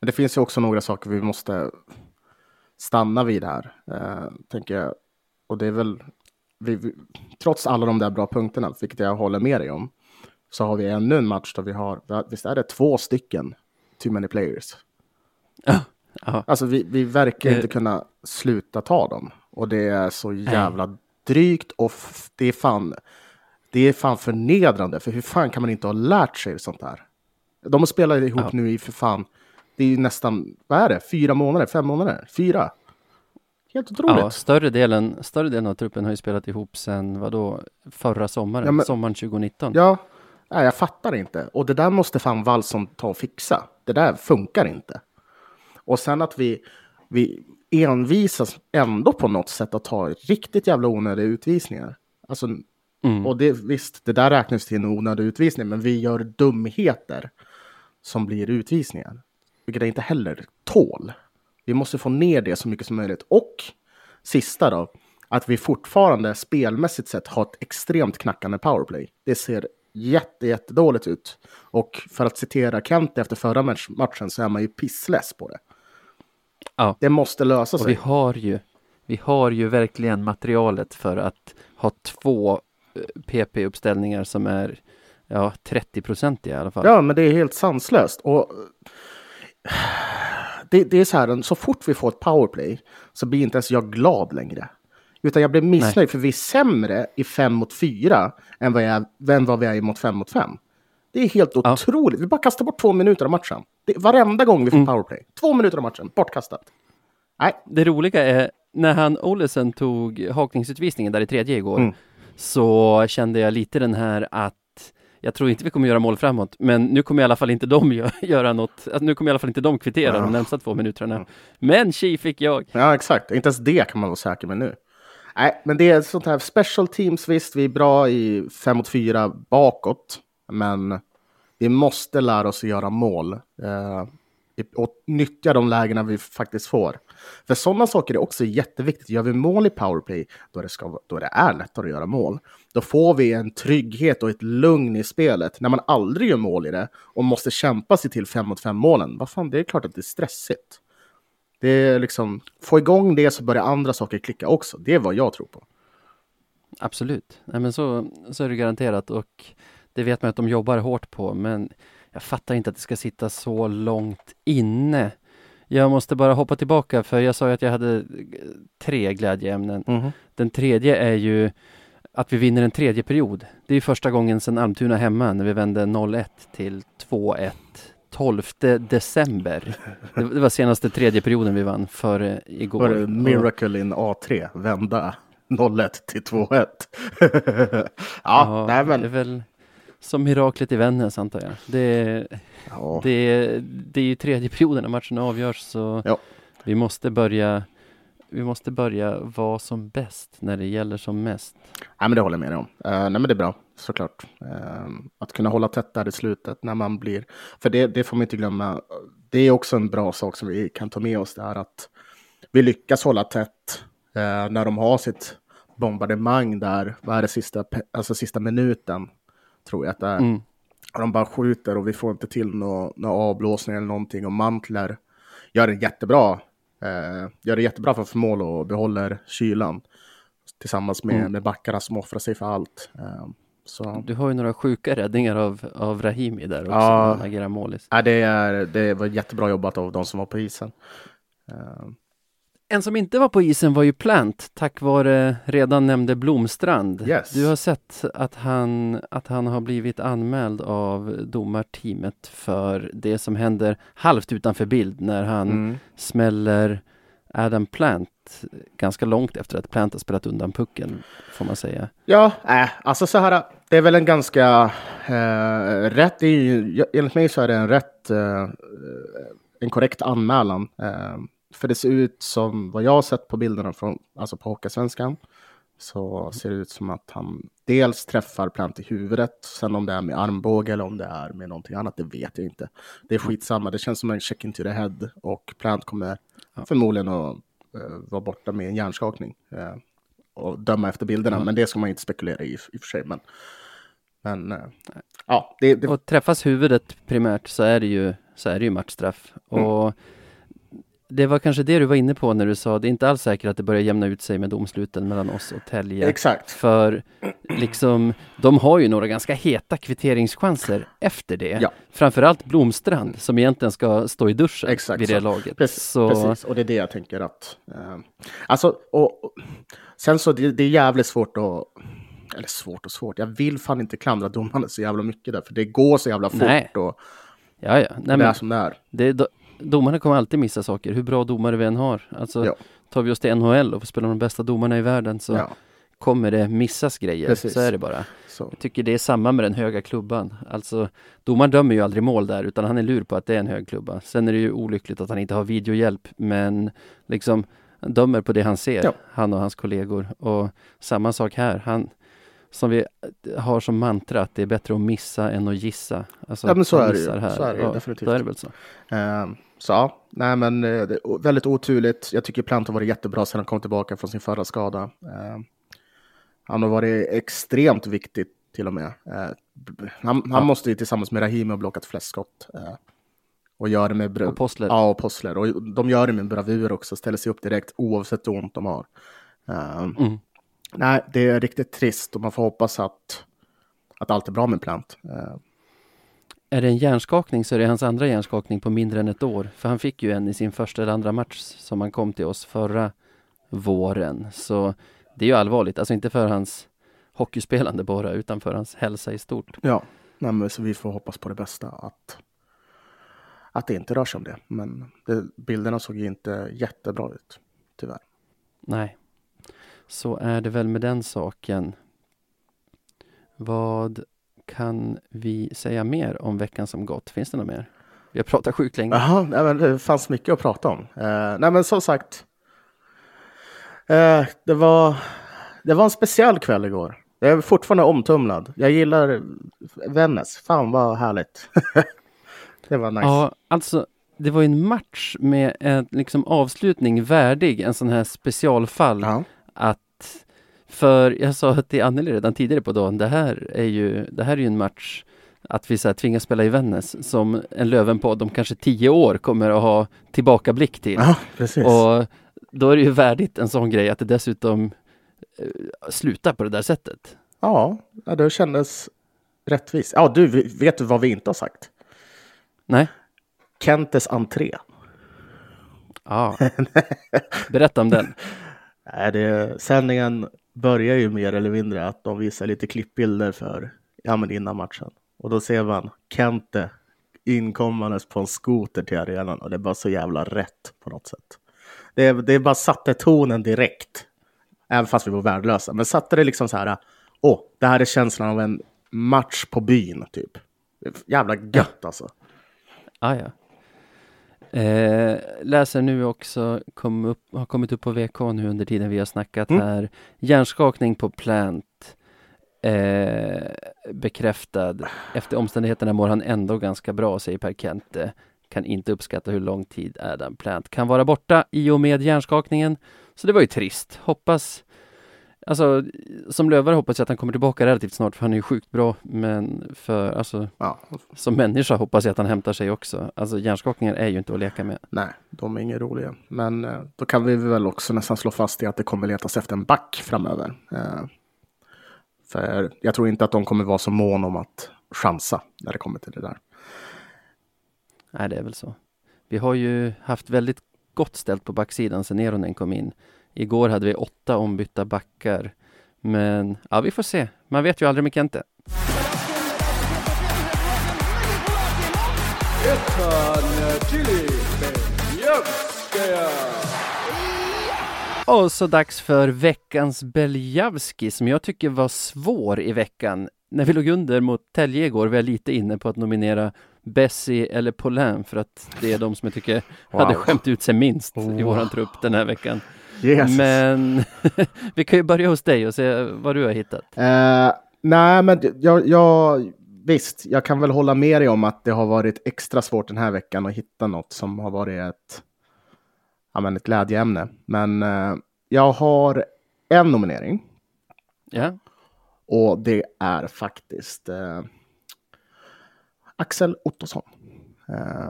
men det finns ju också några saker vi måste stanna vid här, eh, tänker jag. Och det är väl, vi, vi, trots alla de där bra punkterna, vilket jag håller med dig om, så har vi ännu en match där vi har, vi har- visst är det två stycken too many players?
Ja,
Alltså vi, vi verkar
Eh.
inte kunna sluta ta dem. Och det är så jävla drygt och det är fan, det är fan förnedrande. För hur fan kan man inte ha lärt sig sånt här? De har spelat ihop
Ja.
nu i för fan, det är ju nästan, vad är det, fyra månader, fem månader, fyra? Helt otroligt.
ja större, delen, större delen av truppen har ju spelat ihop sen vadå, förra sommaren,
Ja, men-
sommaren 2019.
Ja, nej, jag fattar inte. Och det där måste fan Wallson ta och fixa. Det där funkar inte. Och sen att vi, vi envisas ändå på något sätt att ta riktigt jävla onödiga utvisningar. Alltså,
Mm.
och det, visst, det där räknas till en onödig utvisning, men vi gör dumheter som blir utvisningar. Vilket det inte heller tål. Vi måste få ner det så mycket som möjligt. Och sista då, att vi fortfarande spelmässigt sett har ett extremt knackande powerplay. Det ser jätte, jättedåligt ut. Och för att citera Kent efter förra match, matchen så är man ju pissless på det.
Ja.
Det måste lösa
Och vi
sig.
har ju, vi har ju verkligen materialet för att ha två PP-uppställningar som är ja, 30 procent i alla fall.
Ja, men det är helt sanslöst. Och det, det är så här, så fort vi får ett powerplay så blir inte ens jag glad längre. Utan jag blir missnöjd för vi är sämre i fem mot fyra än vad, jag, än vad vi är mot fem mot fem. Det är helt
Ja.
otroligt. Vi bara kastar bort två minuter av matchen. Det, varenda gång vi får
Mm.
powerplay. Två minuter av matchen, bortkastat. Nej,
Det roliga är när han Olesen tog hakningsutvisningen där i tredje igår
Mm.
Så kände jag lite den här att jag tror inte vi kommer göra mål framåt, men nu kommer i alla fall inte de gö- göra något. Att nu kommer i alla fall inte de kvittera
Ja.
de närmsta två minuterna. Men tji fick jag.
Ja, exakt. Inte ens det kan man vara säker med nu. Nej, men det är sånt här special teams. Visst, vi är bra i fem mot fyra bakåt, men vi måste lära oss att göra mål eh, och nyttja de lägena vi faktiskt får. För sådana saker är också jätteviktigt. Gör vi mål i powerplay, då det, ska, då det är lättare att göra mål, då får vi en trygghet och ett lugn i spelet. När man aldrig gör mål i det och måste kämpa sig till fem mot fem målen, vad fan, det är klart att det är stressigt. Det är liksom, få igång det så börjar andra saker klicka också. Det är vad jag tror på.
Absolut, Nej, men så, så är det garanterat och det vet man att de jobbar hårt på men jag fattar inte att det ska sitta så långt inne. Jag måste bara hoppa tillbaka för jag sa ju att jag hade eh, tre glädjeämnen.
Mhm.
Den tredje är ju att vi vinner en tredje period. Det är första gången sedan Almtuna hemma när vi vände 0-1 till 2-1. 12 december. Det det var senaste tredje perioden vi vann före igår.
Var det Miracle in A3, vända 0-1 till 2-1. ja, nej
Det är
men.
Som miraklet i Vännäs antar jag. Det är,
Ja.
det det är ju tredje perioden när matchen avgörs så
Ja.
vi måste börja vi måste börja vara som bäst när det gäller som mest.
Nej, men det håller jag med dig om. Eh, nej, men det är bra, såklart. Eh, att kunna hålla tätt där i slutet när man blir... För det, det får man inte glömma. Det är också en bra sak som vi kan ta med oss. Det är att vi lyckas hålla tätt eh, när de har sitt bombardemang där. Vad är det sista, alltså sista minuten? Tror jag att det är.
Mm.
De bara skjuter och vi får inte till några nå avblåsning eller någonting. Och Mantler gör det jättebra. Eh, gör det jättebra för mål och behåller kylan. Tillsammans med,
Mm.
med backarna som offrar sig för allt. Eh, så
Du har ju några sjuka räddningar av, av Rahimi där också,
Ja.
när han agerar målis.
ja, det, är, det var jättebra jobbat av de som var på isen. Eh,
En som inte var på isen var ju Plant, tack vare redan nämnde Blomstrand.
Yes.
Du har sett att han, att han har blivit anmäld av domarteamet för det som händer halvt utanför bild när han
mm.
smäller Adam Plant ganska långt efter att Plant har spelat undan pucken, får man säga.
Ja, äh, alltså så här. Det är väl en ganska eh, rätt. Enligt mig så är det en rätt, eh, en korrekt anmälan. Eh, för det ser ut som vad jag har sett på bilderna från, alltså på Hockeysvenskan, så ser det ut som att han dels träffar Plant i huvudet. Sen om det är med armbåge eller om det är med någonting annat, det vet jag inte. Det är skitsamma. Det känns som en check into the head och Plant kommer förmodligen att eh, vara borta med en hjärnskakning. Eh, och döma efter bilderna.
Ja.
Men det ska man inte spekulera i i och för sig. Men, men eh, ja, det, det,
Och träffas huvudet primärt så är det ju, så är det ju matchstraff.
Mm.
Och det var kanske det du var inne på när du sa det är inte alls säkert att det börjar jämna ut sig med domsluten mellan oss och Tälje.
exakt.
För liksom, de har ju några ganska heta kvitteringschanser efter det.
Ja.
Framförallt Blomstrand som egentligen ska stå i duschen
Exakt
vid det
så.
laget.
Precis,
så,
precis, och det är det jag tänker att... Eh, alltså, och, och, sen så det, det är jävligt svårt att... Eller svårt och svårt. Jag vill fan inte klandra domarna så jävla mycket där, för det går så jävla fort
Nej.
och
Ja, ja. Nej,
det är som det är.
det, domarna kommer alltid missa saker, hur bra domare vi än har. Alltså,
Ja.
tar vi oss till NHL och får spela de bästa domarna i världen så
Ja,
kommer det missas grejer.
Precis.
Så är det bara.
så.
Jag tycker det är samma med den höga klubban. Alltså, domaren dömer ju aldrig mål där, utan han är lur på att det är en hög klubba. Sen är det ju olyckligt att han inte har videohjälp, men liksom han dömer på det han ser,
Ja.
han och hans kollegor. Och samma sak här, han som vi har som mantra att det är bättre att missa än att gissa. Alltså,
Ja, men så är det ju.
Här.
Så är det
ja,
definitivt.
Är det så.
Eh, så ja, nej men eh, det är väldigt oturligt. Jag tycker Plant har varit jättebra sedan han kom tillbaka från sin förra skada. Eh, han har varit extremt viktig till och med. Eh, han han
Ja.
måste ju tillsammans med Rahimi ha blockat flest skott. Eh, och gör det med bra-
Och Postler.
Ja, och Postler. Och de gör det med bravur också, ställer sig upp direkt oavsett hur ont de har.
Mm.
Nej, det är riktigt trist och man får hoppas att, att allt är bra med Plant.
Är det en hjärnskakning så är det hans andra hjärnskakning på mindre än ett år. För han fick ju en i sin första eller andra match som han kom till oss förra våren. Så det är ju allvarligt, alltså inte för hans hockeyspelande bara, utan för hans hälsa i stort.
Ja, nej, men så vi får hoppas på det bästa. Att, att det inte rör sig om det. Men det, bilderna såg ju inte jättebra ut, tyvärr.
Nej, så är det väl med den saken. Vad kan vi säga mer om veckan som gått? Finns det något mer? Vi har pratat sjukt länge.
Jaha, nej, men det fanns mycket att prata om. Eh, nej, men som sagt. Eh, det, var, det var en speciell kväll igår. Jag är fortfarande omtumlad. Jag gillar Vännäs. Fan vad härligt. det var nice.
Ja, alltså det var ju en match med en liksom avslutning värdig en sån här specialfall.
Ja.
att för jag sa till Anneli redan tidigare på dagen, det här är ju, det här är ju en match att vi så här tvingas spela i Vännäs som en Lövenpodd om kanske tio år kommer att ha tillbakablick till.
ja, precis.
Och då är det ju värdigt en sån grej att det dessutom eh, slutar på det där sättet.
Ja, det kändes rättvist. Ja, du, vet du vad vi inte har sagt?
Nej,
Kentes entré.
Ja, berätta om den.
Nej, det, sändningen börjar ju mer eller mindre att de visar lite klippbilder för ja, men innan matchen. Och då ser man Kente inkommandes på en skoter till arenan och det är bara så jävla rätt på något sätt. Det, det bara satte tonen direkt, även fast vi var värdelösa. Men satte det liksom så här, åh, det här är känslan av en match på byn, typ. Jävla gött alltså.
Ah, ja. Eh, läser nu också, kom upp, har kommit upp på VK nu under tiden vi har snackat mm. här. Hjärnskakning på Plant. Eh, bekräftad. Efter omständigheterna mår han ändå ganska bra, säger Per Kente. Kan inte uppskatta hur lång tid Adam Plant kan vara borta i och med hjärnskakningen. Så det var ju trist. Hoppas Alltså, som lövare hoppas jag att han kommer tillbaka relativt snart, för han är ju sjukt bra. Men för, alltså, ja. som människa hoppas jag att han hämtar sig också. Alltså hjärnskakningar är ju inte att leka med.
Nej, de är inga roliga. Men eh, då kan vi väl också nästan slå fast i att det kommer letas efter en back framöver. Eh, för jag tror inte att de kommer vara så mån om att chansa när det kommer till det där.
Nej, det är väl så. Vi har ju haft väldigt gott ställt på backsidan sen Neronen kom in. Igår hade vi åtta ombytta backar. Men ja, vi får se. Man vet ju aldrig med Kente. Och så dags för veckans Beljavski som jag tycker var svår i veckan. När vi låg under mot Tälje igår var jag lite inne på att nominera Bessie eller Paulin för att det är de som jag tycker wow. hade skämt ut sig minst oh. i våran trupp den här veckan. Jesus. Men vi kan ju börja hos dig och se vad du har hittat.
Uh, nej, men jag, jag, visst, jag kan väl hålla med dig om att det har varit extra svårt den här veckan att hitta något som har varit ett, ja, men ett glädjeämne. Men uh, jag har en nominering.
Ja.
Och det är faktiskt uh, Axel Ottosson.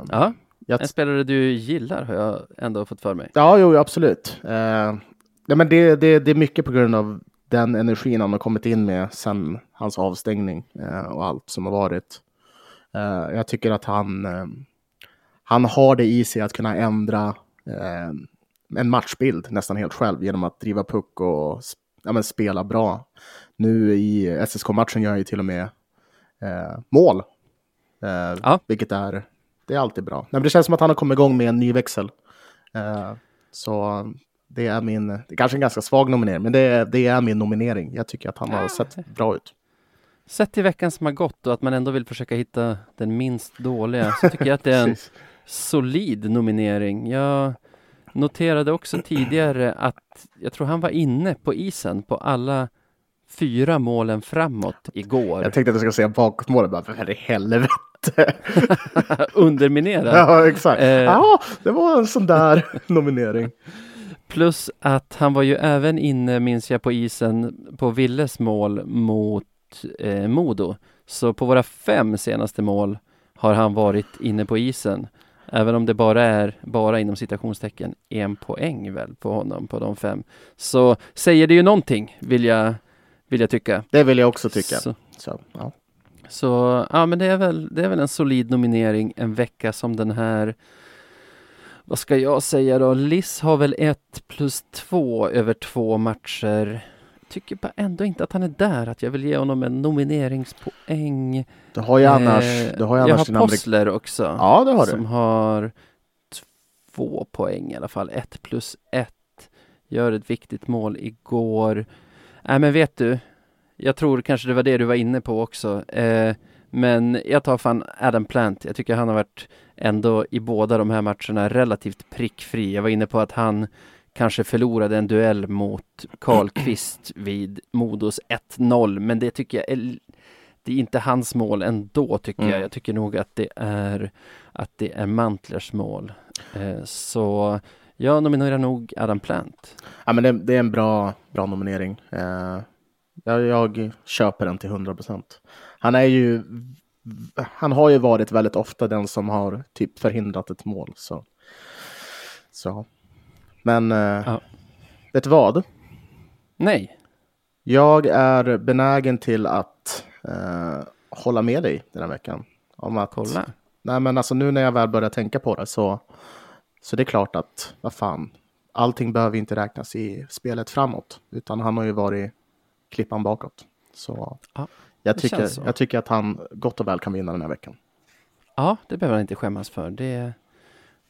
ja. Jag en spelare du gillar har jag ändå fått för mig.
Ja, jo, absolut. Eh, nej, men det, det, det är mycket på grund av den energin han har kommit in med sedan hans avstängning eh, och allt som har varit. Eh, jag tycker att han, eh, han har det i sig att kunna ändra eh, en matchbild nästan helt själv genom att driva puck och ja, men spela bra. Nu i SSK-matchen gör han ju till och med eh, mål, ja. vilket är det är alltid bra. Nej, det känns som att han har kommit igång med en ny växel. Uh, så det är min, det är kanske en ganska svag nominering, men det är, det är min nominering. Jag tycker att han har sett bra ut.
Sett till veckan som har gått och att man ändå vill försöka hitta den minst dåliga, så tycker jag att det är en solid nominering. Jag noterade också tidigare att jag tror han var inne på isen på alla fyra målen framåt igår.
Jag tänkte att du skulle säga bakåtmålet, bara för helvete.
Underminerad.
Ja, exakt. Eh, ja, det var en sån där nominering.
Plus att han var ju även inne, minns jag, på isen på Villes mål mot eh, Modo. Så på våra fem senaste mål har han varit inne på isen. Även om det bara är, bara inom citationstecken, en poäng väl på honom på de fem. Så säger det ju någonting, vill jag, vill jag tycka.
Det vill jag också tycka. Så, Så ja.
Så ja, men det är, väl, det är väl en solid nominering en vecka som den här. Vad ska jag säga då? Liss har väl ett plus två över två matcher. Tycker bara ändå inte att han är där, att jag vill ge honom en nomineringspoäng.
Du har ju annars... Eh, du har ju
annars jag har Possler också.
Ja, det har du.
Som har två poäng i alla fall. Ett plus ett. Gör ett viktigt mål igår. Nej, men vet du? Jag tror kanske det var det du var inne på också. Eh, men jag tar fan Adam Plant. Jag tycker han har varit ändå i båda de här matcherna relativt prickfri. Jag var inne på att han kanske förlorade en duell mot Karl Kvist vid Modos 1-0, men det tycker jag är det är inte hans mål ändå tycker mm. jag. Jag tycker nog att det är att det är Mantlers mål. Eh, så jag nominerar nog Adam Plant.
Ja, men det, det är en bra, bra nominering. Eh, jag, jag köper den till 100 procent. Han är ju, han har ju varit väldigt ofta den som har typ förhindrat ett mål. Så, så. Men eh, ja. vet du vad?
Nej.
Jag är benägen till att eh, hålla med dig den här veckan. Om att,
Kolla.
Nej, men alltså nu när jag väl börjar tänka på det så Så det är klart att, vad fan, allting behöver inte räknas i spelet framåt, utan han har ju varit klippan bakåt. Så
Ja,
jag, tycker,
så.
jag tycker att han gott och väl kan vinna den här veckan.
Ja, det behöver han inte skämmas för. Det,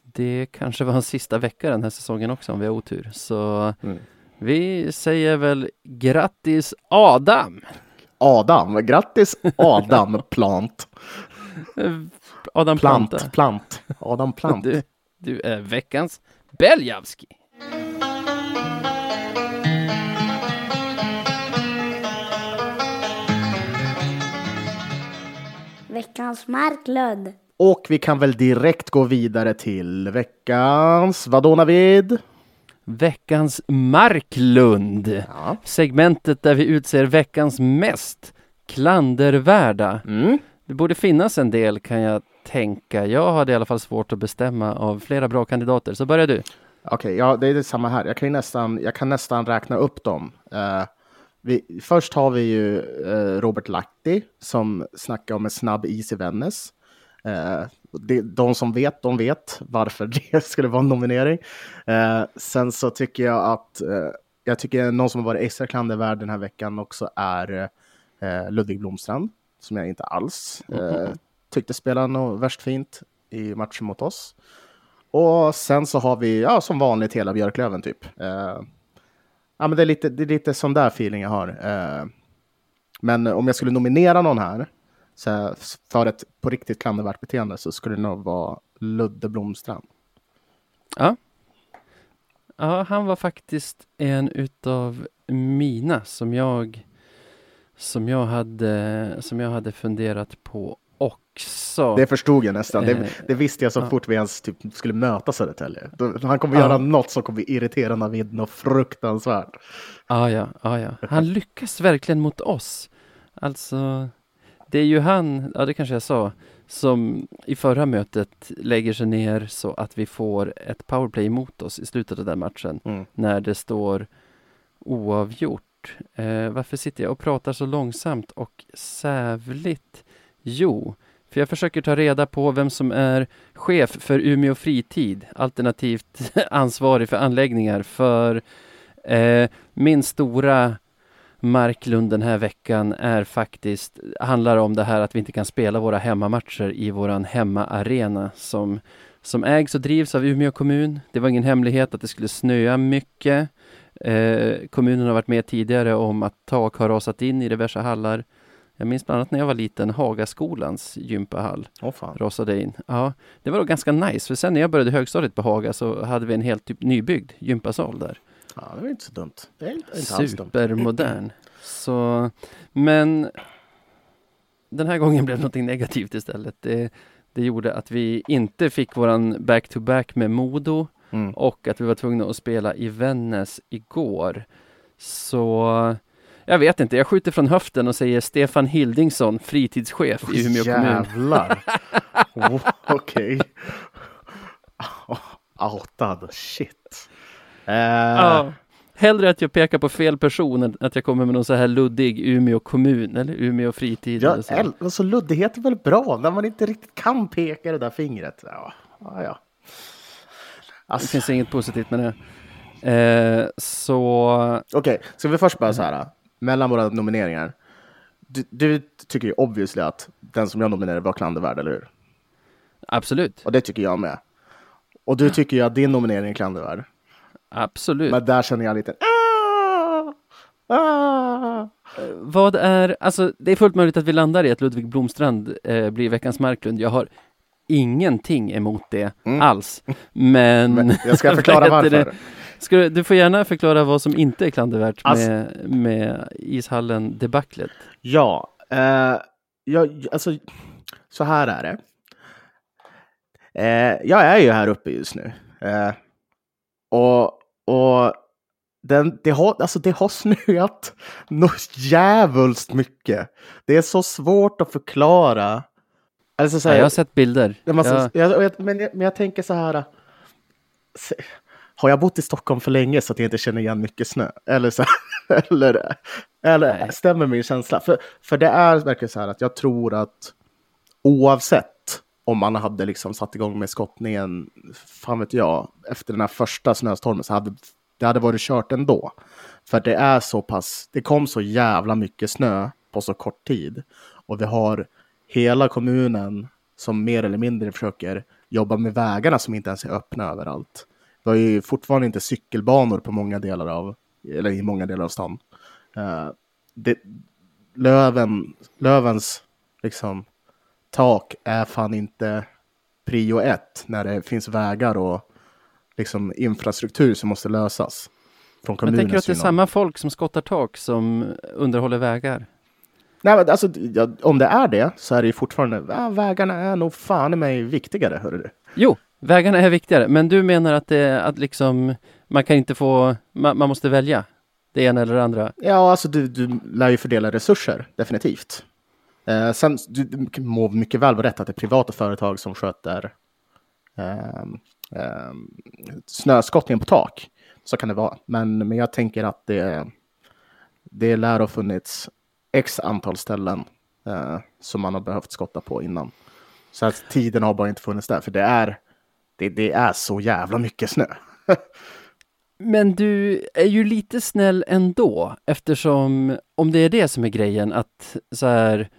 det kanske var hans sista vecka den här säsongen också om vi har otur. Så
Mm.
vi säger väl grattis Adam!
Adam, grattis Adam Plant.
Adam
Plant,
Planta.
plant. Adam Plant.
Du, du är veckans Beljavski.
Veckans Marklund.
Och vi kan väl direkt gå vidare till veckans, vadå Navid?
Veckans Marklund.
Ja.
Segmentet där vi utser veckans mest klandervärda.
Mm.
Det borde finnas en del kan jag tänka. Jag hade i alla fall svårt att bestämma av flera bra kandidater. Så börjar du.
Okej, ja det är detsamma här. Jag kan, ju nästan, jag kan nästan räkna upp dem. Eh, vi, först har vi ju eh, Robert Lahti som snackar om en snabb is i Vännäs. Eh, de som vet, de vet varför det skulle vara en nominering. Eh, sen så tycker jag att eh, jag tycker någon som har varit extra klandervärd den här veckan också är eh, Ludvig Blomstrand, som jag inte alls eh, tyckte spelade något värst fint i matchen mot oss. Och sen så har vi, ja som vanligt, hela Björklöven typ. Ja men det är lite, det är lite sån där feeling jag har. Eh. Men om jag skulle nominera någon här så för ett på riktigt klandervärt beteende så skulle det nog vara Ludde Blomstrand.
Ja. Ja, han var faktiskt en utav mina som jag som jag hade som jag hade funderat på också.
Det förstod jag nästan. Det,
Eh,
det visste jag så
ja.
fort vi ens typ, skulle möta Södertälje. Han kommer
Ja.
göra något som kommer irritera Navid något fruktansvärt.
Ja, ja, ja, ja. Han lyckas verkligen mot oss. Alltså, det är ju han, ja det kanske jag sa, som i förra mötet lägger sig ner så att vi får ett powerplay emot oss i slutet av den matchen.
Mm.
När det står oavgjort. Eh, varför sitter jag och pratar så långsamt och sävligt? Jo, för jag försöker ta reda på vem som är chef för Umeå Fritid, alternativt ansvarig för anläggningar för eh, min stora Marklund den här veckan är faktiskt, handlar om det här att vi inte kan spela våra hemmamatcher i våran hemmaarena som, som ägs och drivs av Umeå kommun. Det var ingen hemlighet att det skulle snöa mycket. Eh, kommunen har varit med tidigare om att tak har rasat in i diverse hallar. Jag minns bland annat när jag var liten, Hagaskolans gympahall
Åh fan.
rasade in. Ja, det var då ganska nice, för sen när jag började högstadiet på Haga så hade vi en helt typ nybyggd gympasal där.
Ja, det var inte så dumt. Det är inte, inte alls dumt.
Supermodern. Så, men den här gången blev det någonting negativt istället. Det, det gjorde att vi inte fick våran back-to-back med Modo
Mm.
och att vi var tvungna att spela i Vännäs igår. Så jag vet inte, jag skjuter från höften och säger Stefan Hildingsson, fritidschef i Umeå kommun.
Jävlar. oh, Okej. Outad. Shit. Eh,
Ja. Hellre att jag pekar på fel person än att jag kommer med någon så här luddig Umeå kommun eller Umeå fritid.
Ja,
så.
alltså, luddighet är väl bra när man inte riktigt kan peka det där fingret. Ja, ja. ja.
Det
Alltså,
finns inget positivt med det. Eh, så
Okej, ska vi först bara så här, mellan våra nomineringar. Du, du tycker ju obviously att den som jag nominerade var klandervärd, eller hur?
absolut,
Och det tycker jag med. Och du tycker ju att din nominering är klandervärd.
absolut.
Men där känner jag lite... Ah! Ah!
Vad är, alltså det är fullt möjligt att vi landar i att Ludvig Blomstrand eh, blir veckans Marklund. Jag har ingenting emot det
Mm.
alls. Men,
Men jag ska förklara varför.
Ska du, du får gärna förklara vad som inte är klandervärt
Alltså-
med, med ishallen debaclet.
Ja, eh, jag, alltså så här är det. Eh, jag är ju här uppe just nu. Eh, och och den, det, har, alltså det har snöat något jävulst mycket. Det är så svårt att förklara. Alltså, så
Ja,
här,
jag har sett bilder.
jag måste,
Jag-
jag, men, jag, men jag tänker så här. Har jag bott i Stockholm för länge så att jag inte känner igen mycket snö? Eller, så, eller, eller
Nej.
stämmer min känsla? För, för det är verkligen så här att jag tror att oavsett om man hade liksom satt igång med skottningen, fan vet jag, efter den här första snöstormen så hade det hade varit kört ändå. För det är så pass, det kom så jävla mycket snö på så kort tid. Och vi har hela kommunen som mer eller mindre försöker jobba med vägarna som inte ens är öppna överallt. Vi har ju fortfarande inte cykelbanor på många delar av, eller i många delar av stan. Uh, det, löven, lövens liksom, tak är fan inte prio ett när det finns vägar och liksom, infrastruktur som måste lösas. Från
Men tänker du att det är samma folk som skottar tak som underhåller vägar?
Nej, men alltså, om det är det så är det ju fortfarande, ja, vägarna är nog fan i mig viktigare, hörru du.
Jo, vägarna är viktigare, men du menar att det att liksom, man kan inte få, man, man måste välja det ena eller det andra?
Ja, alltså du, du lär ju fördela resurser, definitivt. Eh, sen, du, du må mycket väl vara rätt att det är privata företag som sköter eh, eh, snöskottningen på tak. Så kan det vara. Men, men jag tänker att det, det lär ha funnits x antal ställen eh, som man har behövt skotta på innan. Så att tiden har bara inte funnits där, för det är, det, det är så jävla mycket snö.
Men du är ju lite snäll ändå, eftersom om det är det som är grejen, att så här,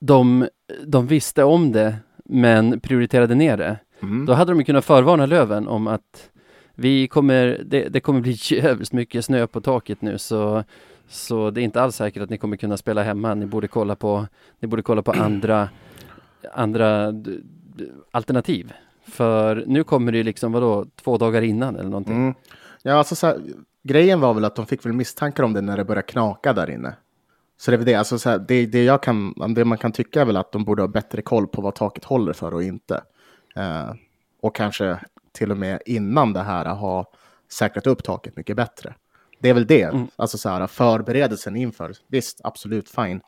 de, de visste om det, men prioriterade ner det. Mm. Då hade de kunnat förvarna Löven om att vi kommer, det, det kommer bli jävligt mycket snö på taket nu så så det är inte alls säkert att ni kommer kunna spela hemma. Ni borde kolla på, ni borde kolla på andra, andra alternativ. För nu kommer det ju liksom, vadå, två dagar innan eller någonting. Mm.
Ja, alltså så här, grejen var väl att de fick väl misstankar om det när det började knaka där inne. Så det är väl det, alltså så här, det, det, jag kan, det man kan tycka är väl att de borde ha bättre koll på vad taket håller för och inte. Uh, och kanske till och med innan det här ha säkrat upp taket mycket bättre. Det är väl det, mm. alltså så här, förberedelsen inför. Visst, absolut, fine.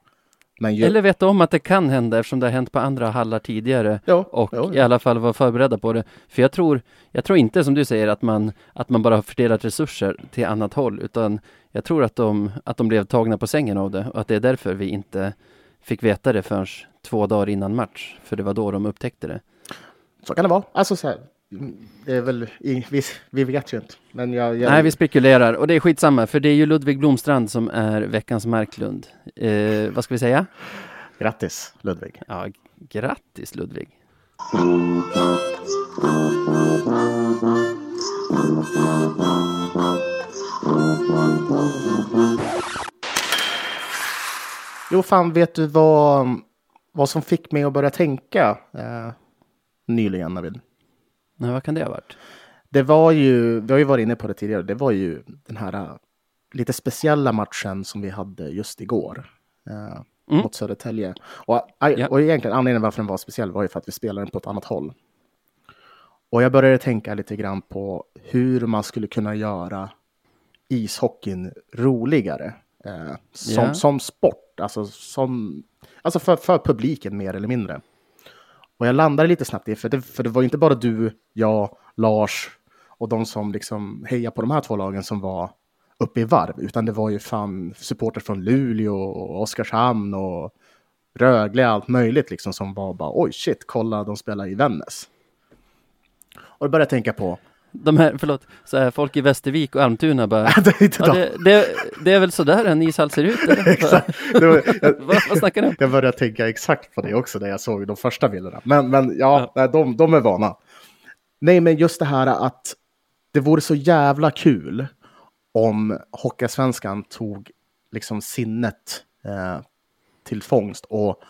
Ju... Eller veta om att det kan hända eftersom det har hänt på andra hallar tidigare jo, och jo. i alla fall vara förberedda på det. För jag tror, jag tror inte som du säger att man, att man bara har fördelat resurser till annat håll utan jag tror att de, att de blev tagna på sängen av det och att det är därför vi inte fick veta det förrän två dagar innan match. För det var då de upptäckte det.
Så kan det vara. Alltså så här, det är väl, vi, vi vet ju inte. Men jag, jag...
Nej, vi spekulerar och det är skitsamma för det är ju Ludvig Blomstrand som är veckans Marklund. Eh, vad ska vi säga?
Grattis Ludvig!
Ja, grattis Ludvig!
Jo, fan vet du vad, vad som fick mig att börja tänka eh, nyligen, Navid?
Nej, vad kan det ha varit?
Det var ju, vi har ju varit inne på det tidigare, det var ju den här uh, lite speciella matchen som vi hade just igår. Uh, mm. Mot Södertälje. Och, ja. och egentligen anledningen varför den var speciell var ju för att vi spelade den på ett annat håll. Och jag började tänka lite grann på hur man skulle kunna göra ishockeyn roligare. Eh, som, yeah. som sport, alltså, som, alltså för, för publiken mer eller mindre. Och jag landade lite snabbt i för det, för det var inte bara du, jag, Lars och de som liksom hejar på de här två lagen som var uppe i varv, utan det var ju fan supporter från Luleå och Oskarshamn och Rögle, allt möjligt liksom som var bara oj shit, kolla de spelar i Vännäs. Och då började jag tänka på,
de här, förlåt, så här, folk i Västervik och Almtuna bara, det, ja, det, det, det, är väl sådär en ishall ser ut? exakt. Var, jag, vad, vad snackar du om?
Jag började tänka exakt på det också när jag såg de första bilderna. Men, men ja, ja. de, de är vana. Nej, men just det här att det vore så jävla kul om Hockeyallsvenskan tog liksom sinnet eh, till fångst och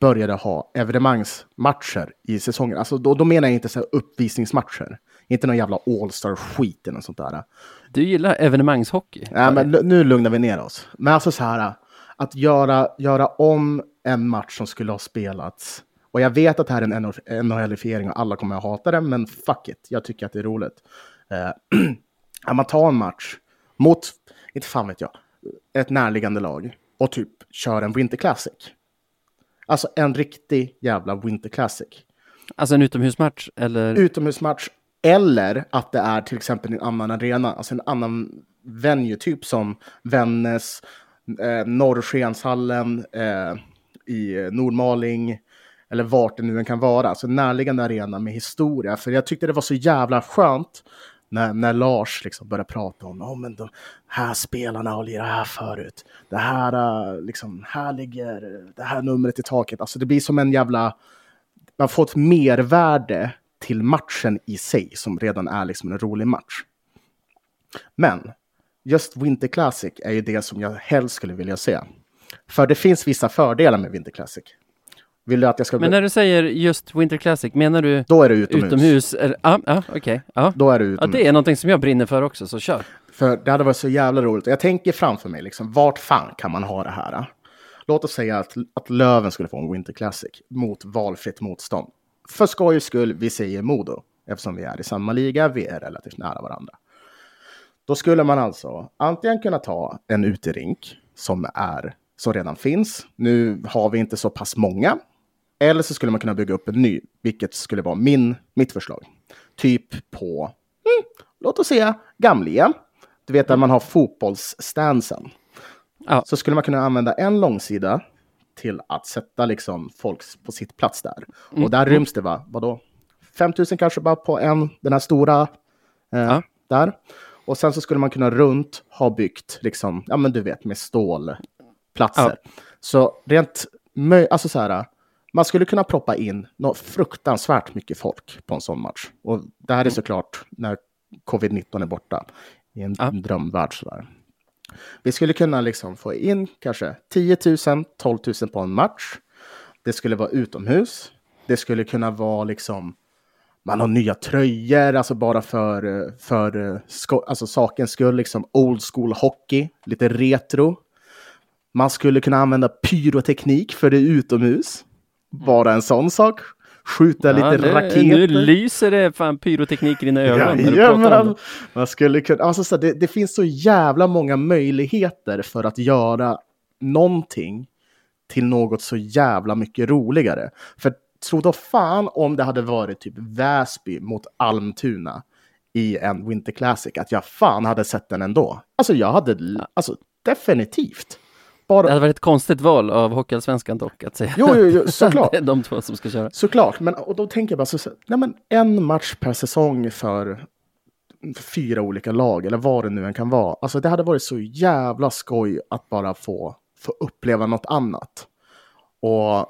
började ha evenemangsmatcher i säsongen. Alltså då, då menar jag inte så uppvisningsmatcher. Inte någon jävla All-star-skit eller något sånt där.
Du gillar evenemangshockey?
Ja, men nu lugnar vi ner oss. Men alltså så här, att göra, göra om en match som skulle ha spelats. Och jag vet att det här är en NHL-ifiering och alla kommer att hata det, men fuck it, jag tycker att det är roligt. Eh, att man tar en match mot, inte fan vet jag, ett närliggande lag och typ kör en Winter Classic. Alltså en riktig jävla Winter Classic.
Alltså en utomhusmatch eller?
Utomhusmatch eller att det är till exempel en annan arena, alltså en annan venue, typ som Vännäs, eh, Norrskenshallen eh, i Nordmaling, eller vart det nu än kan vara, alltså närliggande arena med historia. För jag tyckte det var så jävla skönt när, när Lars liksom började prata om oh, men de här spelarna har lirat här förut. Det här, eh, liksom, här ligger det här numret i taket. Alltså det blir som en jävla... Man får ett mervärde till matchen i sig som redan är liksom en rolig match. Men just Winter Classic är ju det som jag helst skulle vilja se. För det finns vissa fördelar med Winter Classic. Vill du att jag ska...
Men när du säger just Winter Classic, menar du
Då är det utomhus.
utomhus? Ja, ah, ah, okej. Okay. Ah.
Då är det utomhus.
det är någonting som jag brinner för också, så kör.
För det hade varit så jävla roligt. Jag tänker framför mig, liksom, vart fan kan man ha det här? Låt oss säga att, att Löven skulle få en Winter Classic mot valfritt motstånd. För skojs skull, vi säger Modo, eftersom vi är i samma liga, vi är relativt nära varandra. Då skulle man alltså antingen kunna ta en uterink som, är, som redan finns. Nu har vi inte så pass många. Eller så skulle man kunna bygga upp en ny, vilket skulle vara min, mitt förslag. Typ på, mm, låt oss säga, Gamlia. Du vet där man har fotbollsstansen.
Ja.
Så skulle man kunna använda en långsida till att sätta liksom folk på sitt plats där. Och där ryms det, va? vadå? 5000 kanske bara på en, den här stora eh,
Ja.
där. Och sen så skulle man kunna runt ha byggt, liksom, ja men du vet, med stålplatser. Så rent, alltså så här, man skulle kunna proppa in något fruktansvärt mycket folk på en sån match. Och det här är såklart när covid-19 är borta i en
Ja.
drömvärld sådär. Vi skulle kunna liksom få in kanske 10 000, 12 000 på en match. Det skulle vara utomhus. Det skulle kunna vara liksom man har nya tröjor, alltså bara för, för eh, sko- alltså sakens skull, liksom old school hockey, lite retro. Man skulle kunna använda pyroteknik för det utomhus. Bara en sån sak. Skjuta lite
nu,
raketer.
Nu lyser det fan pyroteknik i dina ögon
Jajamän!
det.
Man skulle kunna, alltså så det, det finns så jävla många möjligheter för att göra någonting till något så jävla mycket roligare. För tro då fan om det hade varit typ Väsby mot Almtuna i en Winter Classic, att jag fan hade sett den ändå. Alltså jag hade, alltså definitivt. Bara,
Det hade varit ett konstigt val av Hockeyallsvenskan dock att säga.
jo, jo, jo, såklart.
det är de två som ska köra.
Såklart, men och då tänker jag bara så, nej men en match per säsong för fyra olika lag eller vad det nu än kan vara. Alltså det hade varit så jävla skoj att bara få, få uppleva något annat. Och,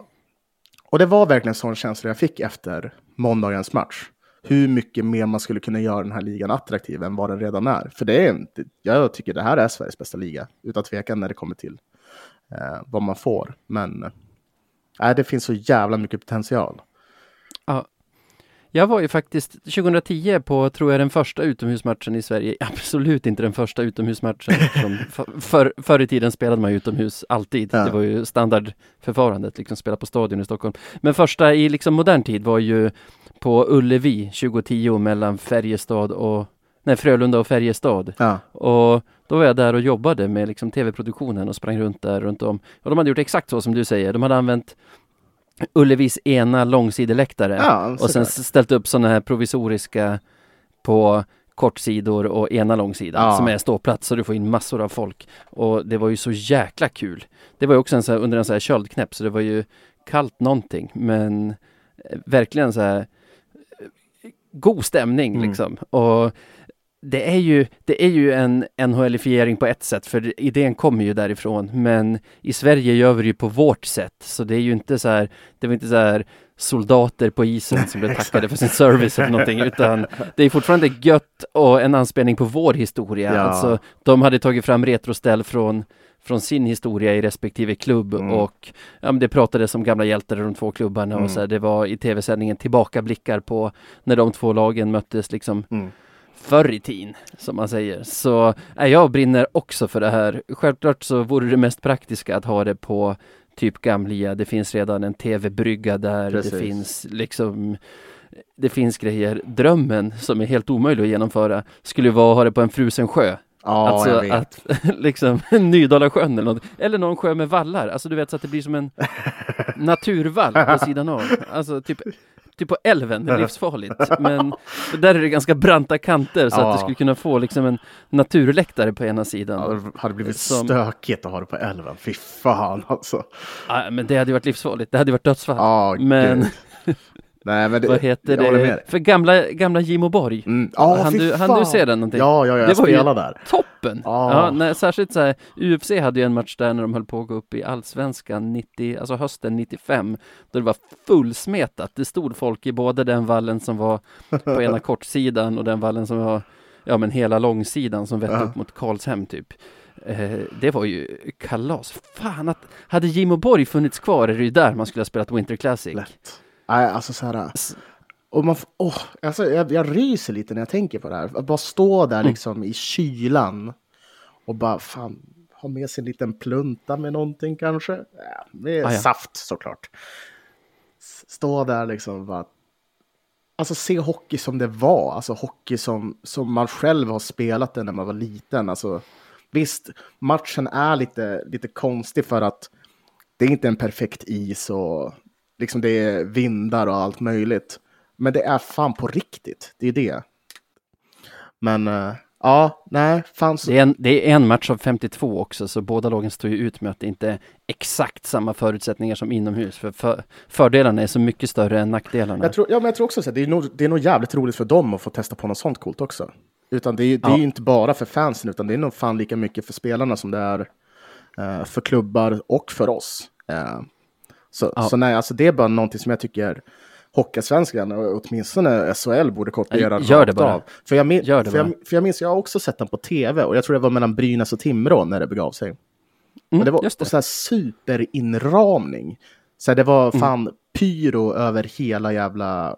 och det var verkligen sån känsla jag fick efter måndagens match. Hur mycket mer man skulle kunna göra den här ligan attraktiv än vad den redan är. För det är inte, jag tycker det här är Sveriges bästa liga, utan tvekan när det kommer till eh, vad man får. Men eh, det finns så jävla mycket potential.
Jag var ju faktiskt 2010 på, tror jag, den första utomhusmatchen i Sverige. Absolut inte den första utomhusmatchen. Som för, för, förr i tiden spelade man utomhus alltid.
Ja.
Det var ju standardförfarandet, liksom spela på Stadion i Stockholm. Men första i liksom modern tid var ju på Ullevi 2010 mellan Färjestad och Nej, Frölunda och Färjestad.
Ja.
Och då var jag där och jobbade med liksom tv-produktionen och sprang runt där runt om. Och de hade gjort exakt så som du säger. De hade använt Ullevis ena långsideläktare
Ja,
och sen ställt upp sådana här provisoriska på kortsidor och ena långsidan
Ja.
som är ståplats så du får in massor av folk. Och det var ju så jäkla kul. Det var ju också en så här, under en så här köldknäpp så det var ju kallt någonting men eh, verkligen så här eh, god stämning
Mm.
liksom. Och det är ju, det är ju en NHL-ifiering på ett sätt, för idén kommer ju därifrån. Men i Sverige gör vi det ju på vårt sätt, så det är ju inte så här, det var inte så här soldater på isen som blev tackade för sin service eller någonting, utan det är fortfarande gött och en anspelning på vår historia.
Ja.
Alltså, de hade tagit fram retroställ från från sin historia i respektive klubb
Mm.
och ja, det pratades om gamla hjältar i de två klubbarna
Mm.
och så här, det var i tv-sändningen tillbakablickar på när de två lagen möttes liksom
Mm.
Förr i tiden, som man säger. Så äh, jag brinner också för det här. Självklart så vore det mest praktiska att ha det på typ Gamlia. Det finns redan en tv-brygga där.
Precis.
Det finns liksom det finns grejer. Drömmen som är helt omöjlig att genomföra skulle vara att ha det på en frusen sjö.
Ja,
alltså
jag vet.
att liksom Nydalasjön eller något. Eller någon sjö med vallar. Alltså du vet så att det blir som en naturvall på sidan av. Alltså typ ute på älven, det är livsfarligt. Men där är det ganska branta kanter så
Ja.
att du skulle kunna få liksom en naturläktare på ena sidan.
Ja, det hade blivit
Som-
stökigt att ha det på älven. Fy fan alltså.
Ja, men det hade ju varit livsfarligt, det hade ju varit dödsfall.
Ja,
men.
Nej, men det,
vad heter det? För gamla, gamla Gimo Borg.
Mm. Ja,
Han du- han du se den någonting?
Ja, ja, ja, jag spelade där.
Toppen!
Ja.
Ja, nej, särskilt så här, UFC hade ju en match där när de höll på att gå upp i allsvenskan 90, alltså hösten 95, då det var fullsmetat. Det stod folk i både den vallen som var på ena kortsidan och den vallen som var, ja men hela långsidan som vette
Ja.
upp mot Karlshem typ. Eh, det var ju kalas. Fan att, hade Jim och Borg funnits kvar är det ju där man skulle ha spelat Winter Classic.
Lätt. Nej, alltså så här. Och man, åh, alltså, jag, jag ryser lite när jag tänker på det här. Att bara stå där liksom i kylan och bara fan ha med sig en liten plunta med någonting kanske. Ja, med
Ah, ja.
saft såklart. Stå där liksom bara. Alltså se hockey som det var, alltså hockey som, som man själv har spelat den när man var liten. Alltså, visst, matchen är lite, lite konstig för att det är inte en perfekt is och liksom det är vindar och allt möjligt. Men det är fan på riktigt, det är det. Men eh, ja, nej, fan så...
Det är, en, det är en match av 52 också, så båda lagen står ju ut med att det inte är exakt samma förutsättningar som inomhus. För, för fördelarna är så mycket större än nackdelarna.
Jag tror, ja, men jag tror också att det är, nog, det är nog jävligt roligt för dem att få testa på något sånt coolt också. Utan det är, det är
Ja.
ju inte bara för fansen, utan det är nog fan lika mycket för spelarna som det är eh, för klubbar och för oss. Eh, så,
Ja.
så nej, alltså det är bara någonting som jag tycker Hockeyallsvenskan och åtminstone SHL borde kopiera
Ja, gör
rakt
det bara.
av. För jag, min,
Gör det
för, jag, för jag minns, jag har också sett den på tv och jag tror det var mellan Brynäs och Timrå när det begav sig.
Mm,
och det var
just det.
och så här superinramning. Så här, det var
Mm.
fan pyro över hela jävla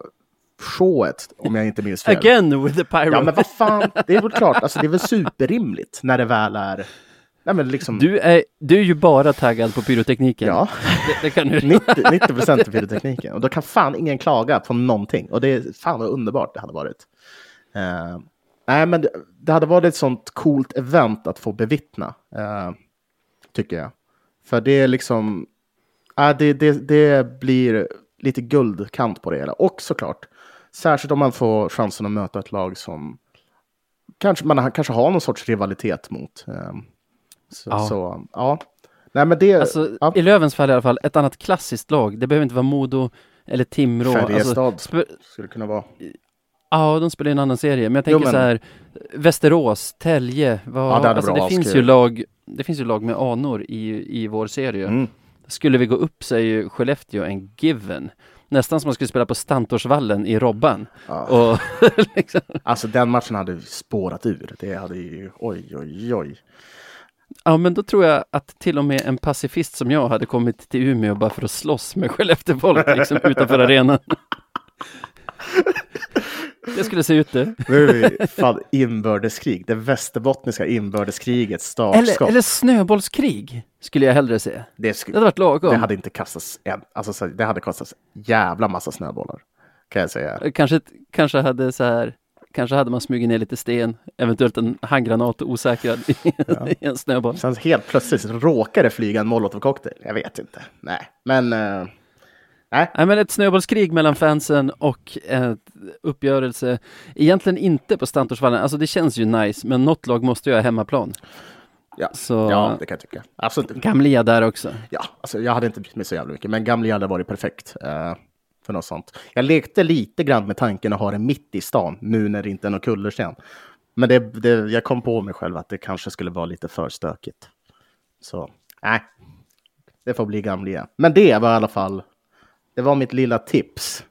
showet, om jag inte minns fel.
Again with the pyro!
Ja, men vad fan, det är väl klart, alltså det är väl superrimligt när det väl är... Nej, men liksom...
du, är, du är ju bara taggad på pyrotekniken.
Ja,
Det, det kan du.
90, 90 procent av pyrotekniken. Och då kan fan ingen klaga på någonting. Och det är fan vad underbart det hade varit. Eh, nej, men det, det hade varit ett sånt coolt event att få bevittna, eh, tycker jag. För det är liksom, äh, det, det, det blir lite guldkant på det hela. Och såklart, särskilt om man får chansen att möta ett lag som kanske man kanske har någon sorts rivalitet mot. Eh, så,
Ja.
så ja. Nej, men det...
Alltså,
ja.
I Lövens fall i alla fall, ett annat klassiskt lag. Det behöver inte vara Modo eller Timrå.
Färjestad
Alltså,
skulle det kunna vara.
ja, de spelar i en annan serie. Men jag
Jo,
tänker
men-
så här, Västerås, Tälje. Vad,
Ja, det
alltså, det finns ju lag Det finns ju lag med anor i, i vår serie.
Mm.
Skulle vi gå upp så är ju Skellefteå en given. Nästan som man skulle spela på Stantorsvallen i Robban.
Ja.
Och liksom,
Alltså den matchen hade spårat ur. Det hade ju, oj, oj, oj.
Ja, men då tror jag att till och med en pacifist som jag hade kommit till Umeå bara för att slåss med Skellefteåfolk liksom, utanför arenan. Det skulle se ut det.
Nu är vi fan inbördeskrig. Det västerbottniska inbördeskrigets
Eller,
startskott.
eller snöbollskrig skulle jag hellre se.
det,
Det
skulle,
hade varit lagom.
det hade inte kastats en, alltså så- det hade kostat jävla massa snöbollar. Kan jag säga.
Kanske, kanske hade så här Kanske hade man smugit ner lite sten, eventuellt en handgranat osäkrad i, i en snöboll.
Sen helt plötsligt det flyga en molotovcocktail. Jag vet inte. Nej, men eh, nej.
Nej men ett snöbollskrig mellan fansen och ett uppgörelse Egentligen inte på Stantorsvallen, alltså det känns ju nice men något lag måste ju ha hemmaplan.
Ja,
Så
ja, det kan jag tycka. Absolut.
Gamlia där också.
Ja, alltså jag hade inte brytt mig så jävla mycket, men Gamli hade varit perfekt eh, för något sånt. Jag lekte lite grann med tanken att ha det mitt i stan, nu när det inte är någon kullersten. Men det, det, jag kom på mig själv att det kanske skulle vara lite för stökigt. Så, nej. Det får bli Gamlia. Men det var i alla fall, det var mitt lilla tips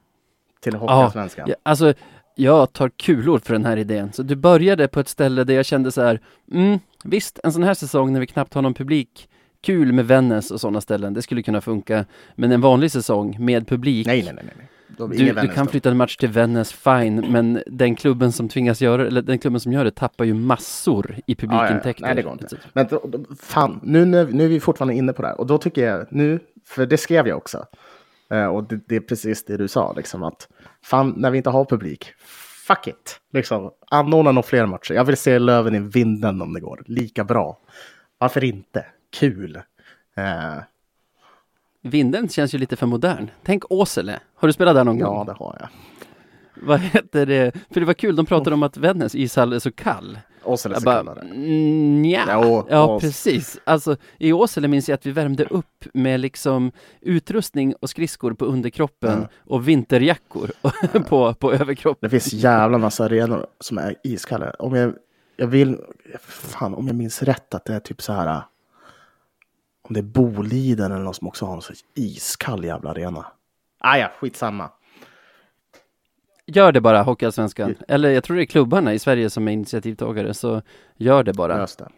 till Hockeyallsvenskan.
Ja, alltså, jag tar kulor för den här idén. Så du började på ett ställe där jag kände så här, mm, visst, en sån här säsong när vi knappt har någon publik, kul med Vännäs och sådana ställen, det skulle kunna funka. Men en vanlig säsong med publik,
Nej, nej, nej, nej.
du, du kan flytta en match till Vännäs, fine, men den klubben som tvingas göra eller den klubben som gör det tappar ju massor i publikintäkter.
Nej, det går inte. Men fan, nu, nu, nu är vi fortfarande inne på det här. Och då tycker jag, nu, för det skrev jag också. Eh, och det, det är precis det du sa, liksom att fan, när vi inte har publik, fuck it. Liksom, anordna några fler matcher. Jag vill se Löven i vinden om det går. Lika bra. Varför inte? Kul. Eh,
Vindeln känns ju lite för modern. Tänk Åsele. Har du spelat där någon gång?
Ja, det har jag.
Vad heter det? För det var kul, de pratade om att Vännäs ishall är så kall.
Åsele
Jag
så
mm, nja.
Jo,
Ja, precis. Alltså, i Åsele minns jag att vi värmde upp med liksom utrustning och skridskor på underkroppen
Ja.
och vinterjackor på, på överkroppen.
Det finns jävla massa arenor som är iskalla. Om jag, jag vill, fan om jag minns rätt att det är typ så här. Om det är Boliden eller någon som också har en så iskall jävla arena. Ah, ja, skitsamma.
Gör det bara, Hockeyallsvenskan. Eller jag tror det är klubbarna i Sverige som är initiativtagare, så gör det bara.
Lös det.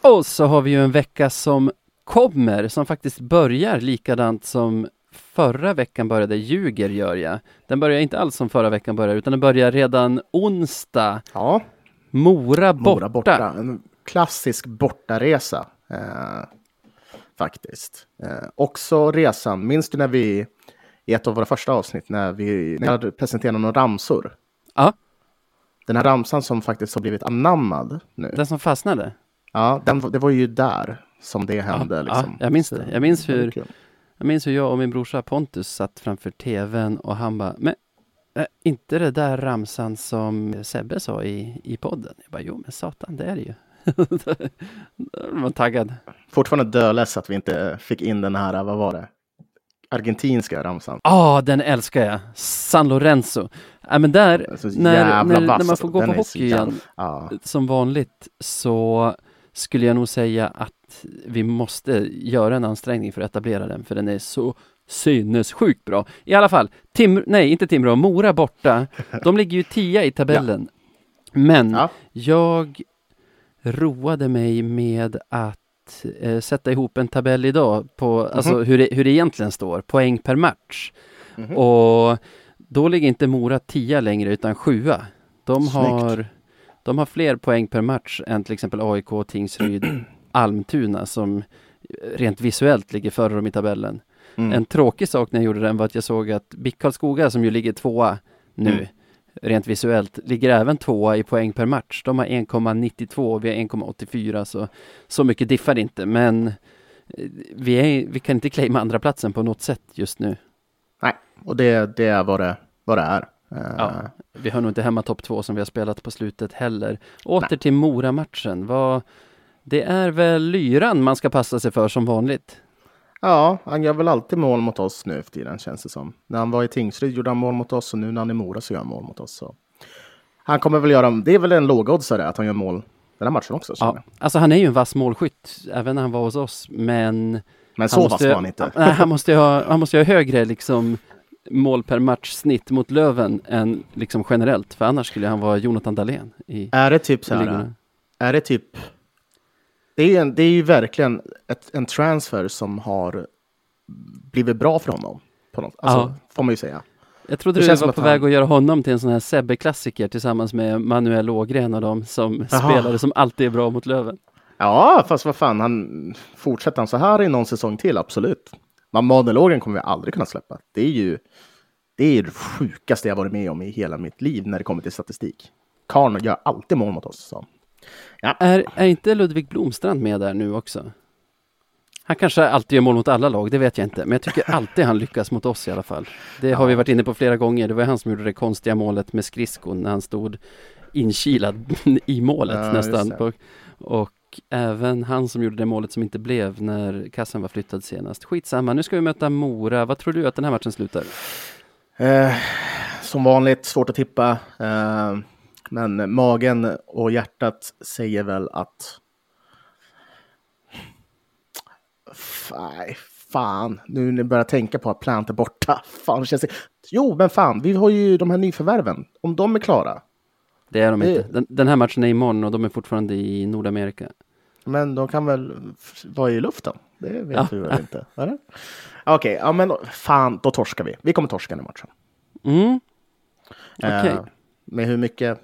Och så har vi ju en vecka som kommer, som faktiskt börjar likadant som förra veckan började. Ljuger gör jag. Den börjar inte alls som förra veckan började, utan den börjar redan onsdag.
Ja,
Mora borta.
Mora borta. En klassisk bortaresa. Eh, faktiskt. Eh, också resan, minns du när vi i ett av våra första avsnitt när vi när presenterade några ramsor?
Ja,
Den här ramsan som faktiskt har blivit anammad nu.
den som fastnade.
Ja, den, det var ju där som det hände.
ja,
liksom.
jag minns det. Jag minns hur-. Jag minns hur jag och min brorsa Pontus satt framför tvn och han bara, men äh, inte det där ramsan som Sebbe sa i, i podden? Jag bara, jo men satan, det är det ju. Då var taggad.
Fortfarande döless att vi inte fick in den här, vad var det? Argentinska ramsan.
Ja, den älskar jag! San Lorenzo. Ja, men där, när, när, när man får gå
Den
på hockey igen,
Ja,
som vanligt, så skulle jag nog säga att vi måste göra en ansträngning för att etablera den, för den är så sinnessjukt bra. I alla fall, Tim, nej inte Timrå, Mora borta. De ligger ju tia i tabellen. Men
Ja.
jag roade mig med att eh, sätta ihop en tabell idag på alltså hur, det, hur det egentligen står, poäng per match.
Mhm.
Och då ligger inte Mora tia längre utan sjua. De
Snyggt.
har, de har fler poäng per match än till exempel AIK, Tingsryd, Almtuna som rent visuellt ligger före dem i tabellen.
Mm.
En tråkig sak när jag gjorde den var att jag såg att BIK Karlskoga som ju ligger tvåa nu
Mm.
rent visuellt ligger även tvåa i poäng per match. De har 1,92 och vi har 1,84 så så mycket diffar det inte men eh, vi, är, vi kan inte claima andra platsen på något sätt just nu.
Nej, och det, det är vad det, vad det är. Eh,
Ja, vi har nog inte hemma topp två som vi har spelat på slutet heller. Åter till Mora-matchen. Vad, det är väl lyran man ska passa sig för som vanligt.
ja, han gör väl alltid mål mot oss nu för tiden känns det som. När han var i Tingsryd gjorde han mål mot oss och nu när han är i Mora så gör han mål mot oss. Så. Han kommer väl göra, det är väl en lågoddsare att han gör mål den här matchen också.
Ja, alltså han är ju en vass målskytt, även när han var hos oss, men
Men så vass var han inte.
Nej, han måste ju ha, han måste ha högre liksom mål per match snitt mot Löven än liksom generellt, för annars skulle han vara Jonathan Dahlén i
Är det typ så här, är det typ, det är, en, det är ju verkligen ett, en transfer som har blivit bra för honom. På något, alltså,
Ja.
får man ju säga.
Jag trodde
Det
du var på
han-
väg att göra honom till en sån här Sebbe-klassiker tillsammans med Manuel Ågren och de som
Jaha.
spelare som alltid är bra mot Löven.
Ja, fast vad fan, han fortsätter han så här i någon säsong till, absolut. Men monologen kommer vi aldrig kunna släppa. Det är ju det, är det sjukaste jag varit med om i hela mitt liv när det kommer till statistik. Karn gör alltid mål mot oss. Så.
Är, är inte Ludvig Blomstrand med där nu också? Han kanske alltid gör mål mot alla lag, det vet jag inte. Men jag tycker alltid han lyckas mot oss i alla fall. Det har vi varit inne på flera gånger. Det var han som gjorde det konstiga målet med skridskon när han stod inkilad i målet
Ja,
nästan. och även han som gjorde det målet som inte blev när kassen var flyttad senast. Skitsamma, nu ska vi möta Mora. Vad tror du att den här matchen slutar?
Eh, som vanligt, svårt att tippa. Eh, men magen och hjärtat säger väl att... Nej, fan. Nu när jag börjar tänka på att Plant är borta. Fan, det känns det... Jo, men fan, vi har ju de här nyförvärven. Om de är klara.
Det är de
Det-
inte. Den, den här matchen är imorgon och de är fortfarande i Nordamerika.
Men de kan väl vara i luften? Det vet
Ja.
vi väl inte? Okej, ja men fan, då torskar vi. Vi kommer torska den matchen.
Mm. Okej.
Eh, med hur mycket?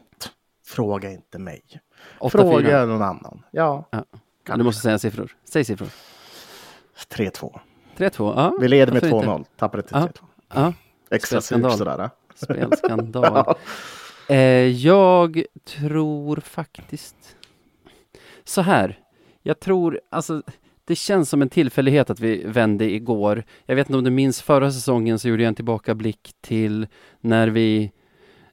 Fråga inte mig.
8-4.
Fråga någon annan. Ja,
Ja. Du måste säga siffror. Säg siffror.
3-2.
3-2, ja.
Vi leder med
varför inte?
2-0, tappade till
Ja.
3-2.
Ja,
surt sådär.
spelskandal.
Ja.
Eh, jag tror faktiskt så här. Jag tror, alltså det känns som en tillfällighet att vi vände igår. Jag vet inte om du minns förra säsongen så gjorde jag en tillbakablick till när vi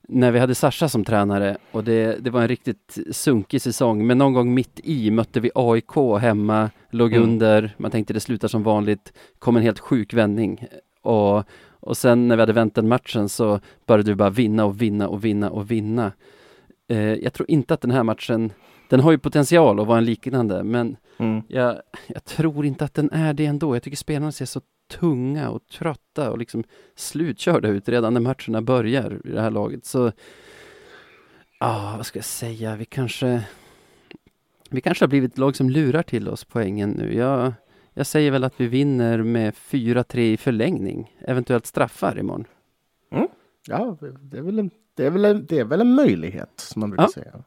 när vi hade Sasha som tränare och det, det var en riktigt sunkig säsong. Men någon gång mitt i mötte vi AIK hemma, låg
Mm.
under, man tänkte det slutar som vanligt, kom en helt sjuk vändning. Och, och sen när vi hade vänt den matchen så började vi bara vinna och vinna och vinna och vinna. Eh, jag tror inte att den här matchen, den har ju potential att vara en liknande, men
Mm.
jag, jag tror inte att den är det ändå. Jag tycker spelarna ser så tunga och trötta och liksom slutkörda ut redan när matcherna börjar i det här laget. Så, ah, vad ska jag säga, vi kanske vi kanske har blivit ett lag som lurar till oss poängen nu. Jag, jag säger väl att vi vinner med 4-3 i förlängning, eventuellt straffar imorgon.
Ja, det är, väl en, det, är väl en, det är väl en möjlighet, som man brukar
Ja.
säga.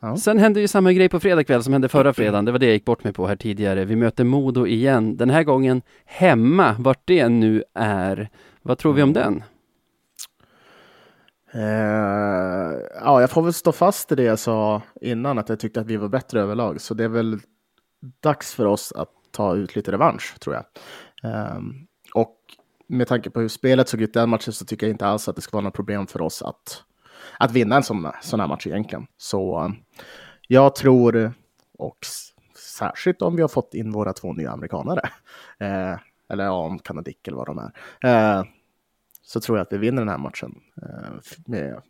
Ja.
Sen hände ju samma grej på fredag kväll som hände förra fredagen. Det var det jag gick bort mig på här tidigare. Vi möter Modo igen. Den här gången hemma, vart det nu är. Vad tror vi om den?
Eh, ja, jag får väl stå fast i det jag sa innan, att jag tyckte att vi var bättre överlag. Så det är väl dags för oss att ta ut lite revansch, tror jag. Ehm, och med tanke på hur spelet såg ut den matchen så tycker jag inte alls att det ska vara något problem för oss att, att vinna en sån, sån här match egentligen. Så jag tror, och särskilt om vi har fått in våra två nya amerikanare, eh, eller ja, om kanadick eller vad de är, eh, så tror jag att vi vinner den här matchen eh, med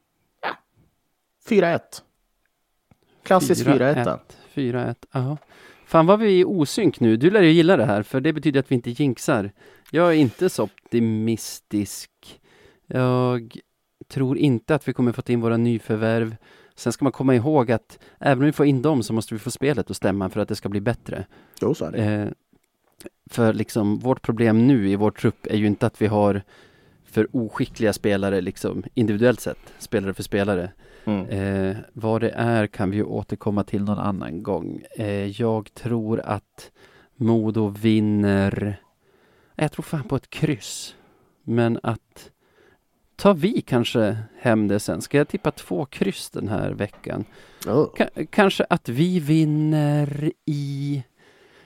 ja, 4-1. Klassisk 4-1.
4-1, ja. Fan vad vi är osynk nu. Du lär ju gilla det här, för det betyder att vi inte jinxar. Jag är inte så optimistisk. Jag tror inte att vi kommer få in våra nyförvärv. Sen ska man komma ihåg att även om vi får in dem så måste vi få spelet att stämma för att det ska bli bättre.
Jo, så är det.
Eh, för liksom vårt problem nu i vår trupp är ju inte att vi har för oskickliga spelare liksom individuellt sett, spelare för spelare.
Mm.
Eh, vad det är kan vi ju återkomma till någon annan gång. Eh, jag tror att Modo vinner, jag tror fan på ett kryss. Men att tar vi kanske hem det sen? Ska jag tippa två kryss den här veckan?
Oh.
Ka- kanske att vi vinner i...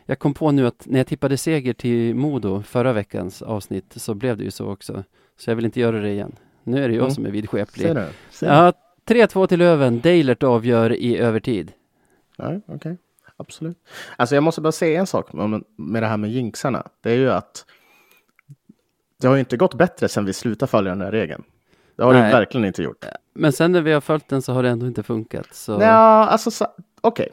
Jag kom på nu att när jag tippade seger till Modo förra veckans avsnitt så blev det ju så också. Så jag vill inte göra det igen. Nu är det jag
Mm.
som är vidskeplig.
Ser du? Ser du?
Ja, 3-2 till Löven. Deilert avgör i övertid.
Ja, okej. Absolut. Alltså jag måste bara säga en sak med, med det här med jinxarna. Det är ju att det har ju inte gått bättre sedan vi slutade följa den här regeln. Det har det
Nej.
ju verkligen inte gjort.
Men sen när vi har följt den så har det ändå inte funkat. Så...
Ja, alltså så- okej.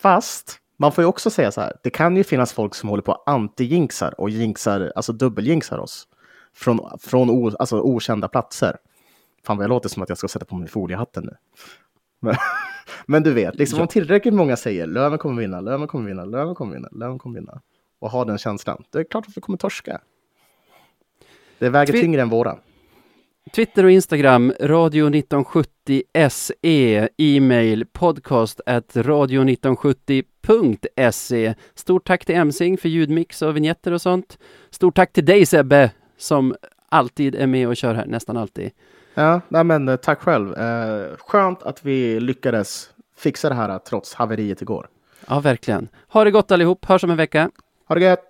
Fast man får ju också säga så här. Det kan ju finnas folk som håller på att anti-jinxar och jinxar, alltså dubbeljinxar oss. Från, från o, alltså okända platser. Fan vad jag låter som att jag ska sätta på mig foliehatten nu. Men, men du vet, liksom om tillräckligt många säger Löven kommer vinna, Löven kommer vinna, Löven kommer vinna, Löven kommer vinna. Och har den känslan. Det är klart att vi kommer torska. Det väger
Twi-
tyngre än våra.
Twitter och Instagram, radio 1970 SE, e-mail podcast at radio1970.se. Stort tack till Emsing för ljudmix och vignetter och sånt. Stort tack till dig Sebbe, som alltid är med och kör här, nästan alltid.
Ja, nej men eh, tack själv. Eh, skönt att vi lyckades fixa det här eh, trots haveriet igår.
Ja, verkligen. Ha det gott allihop, hörs om en vecka.
Ha det gött!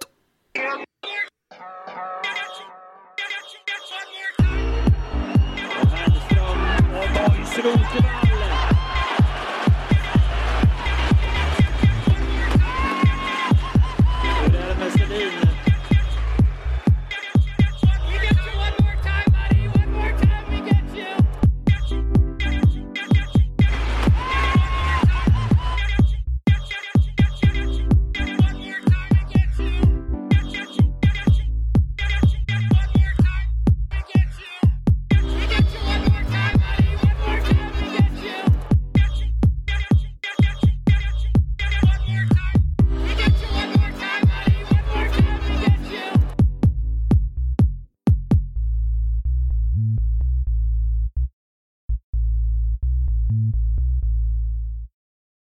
internationals
tonight.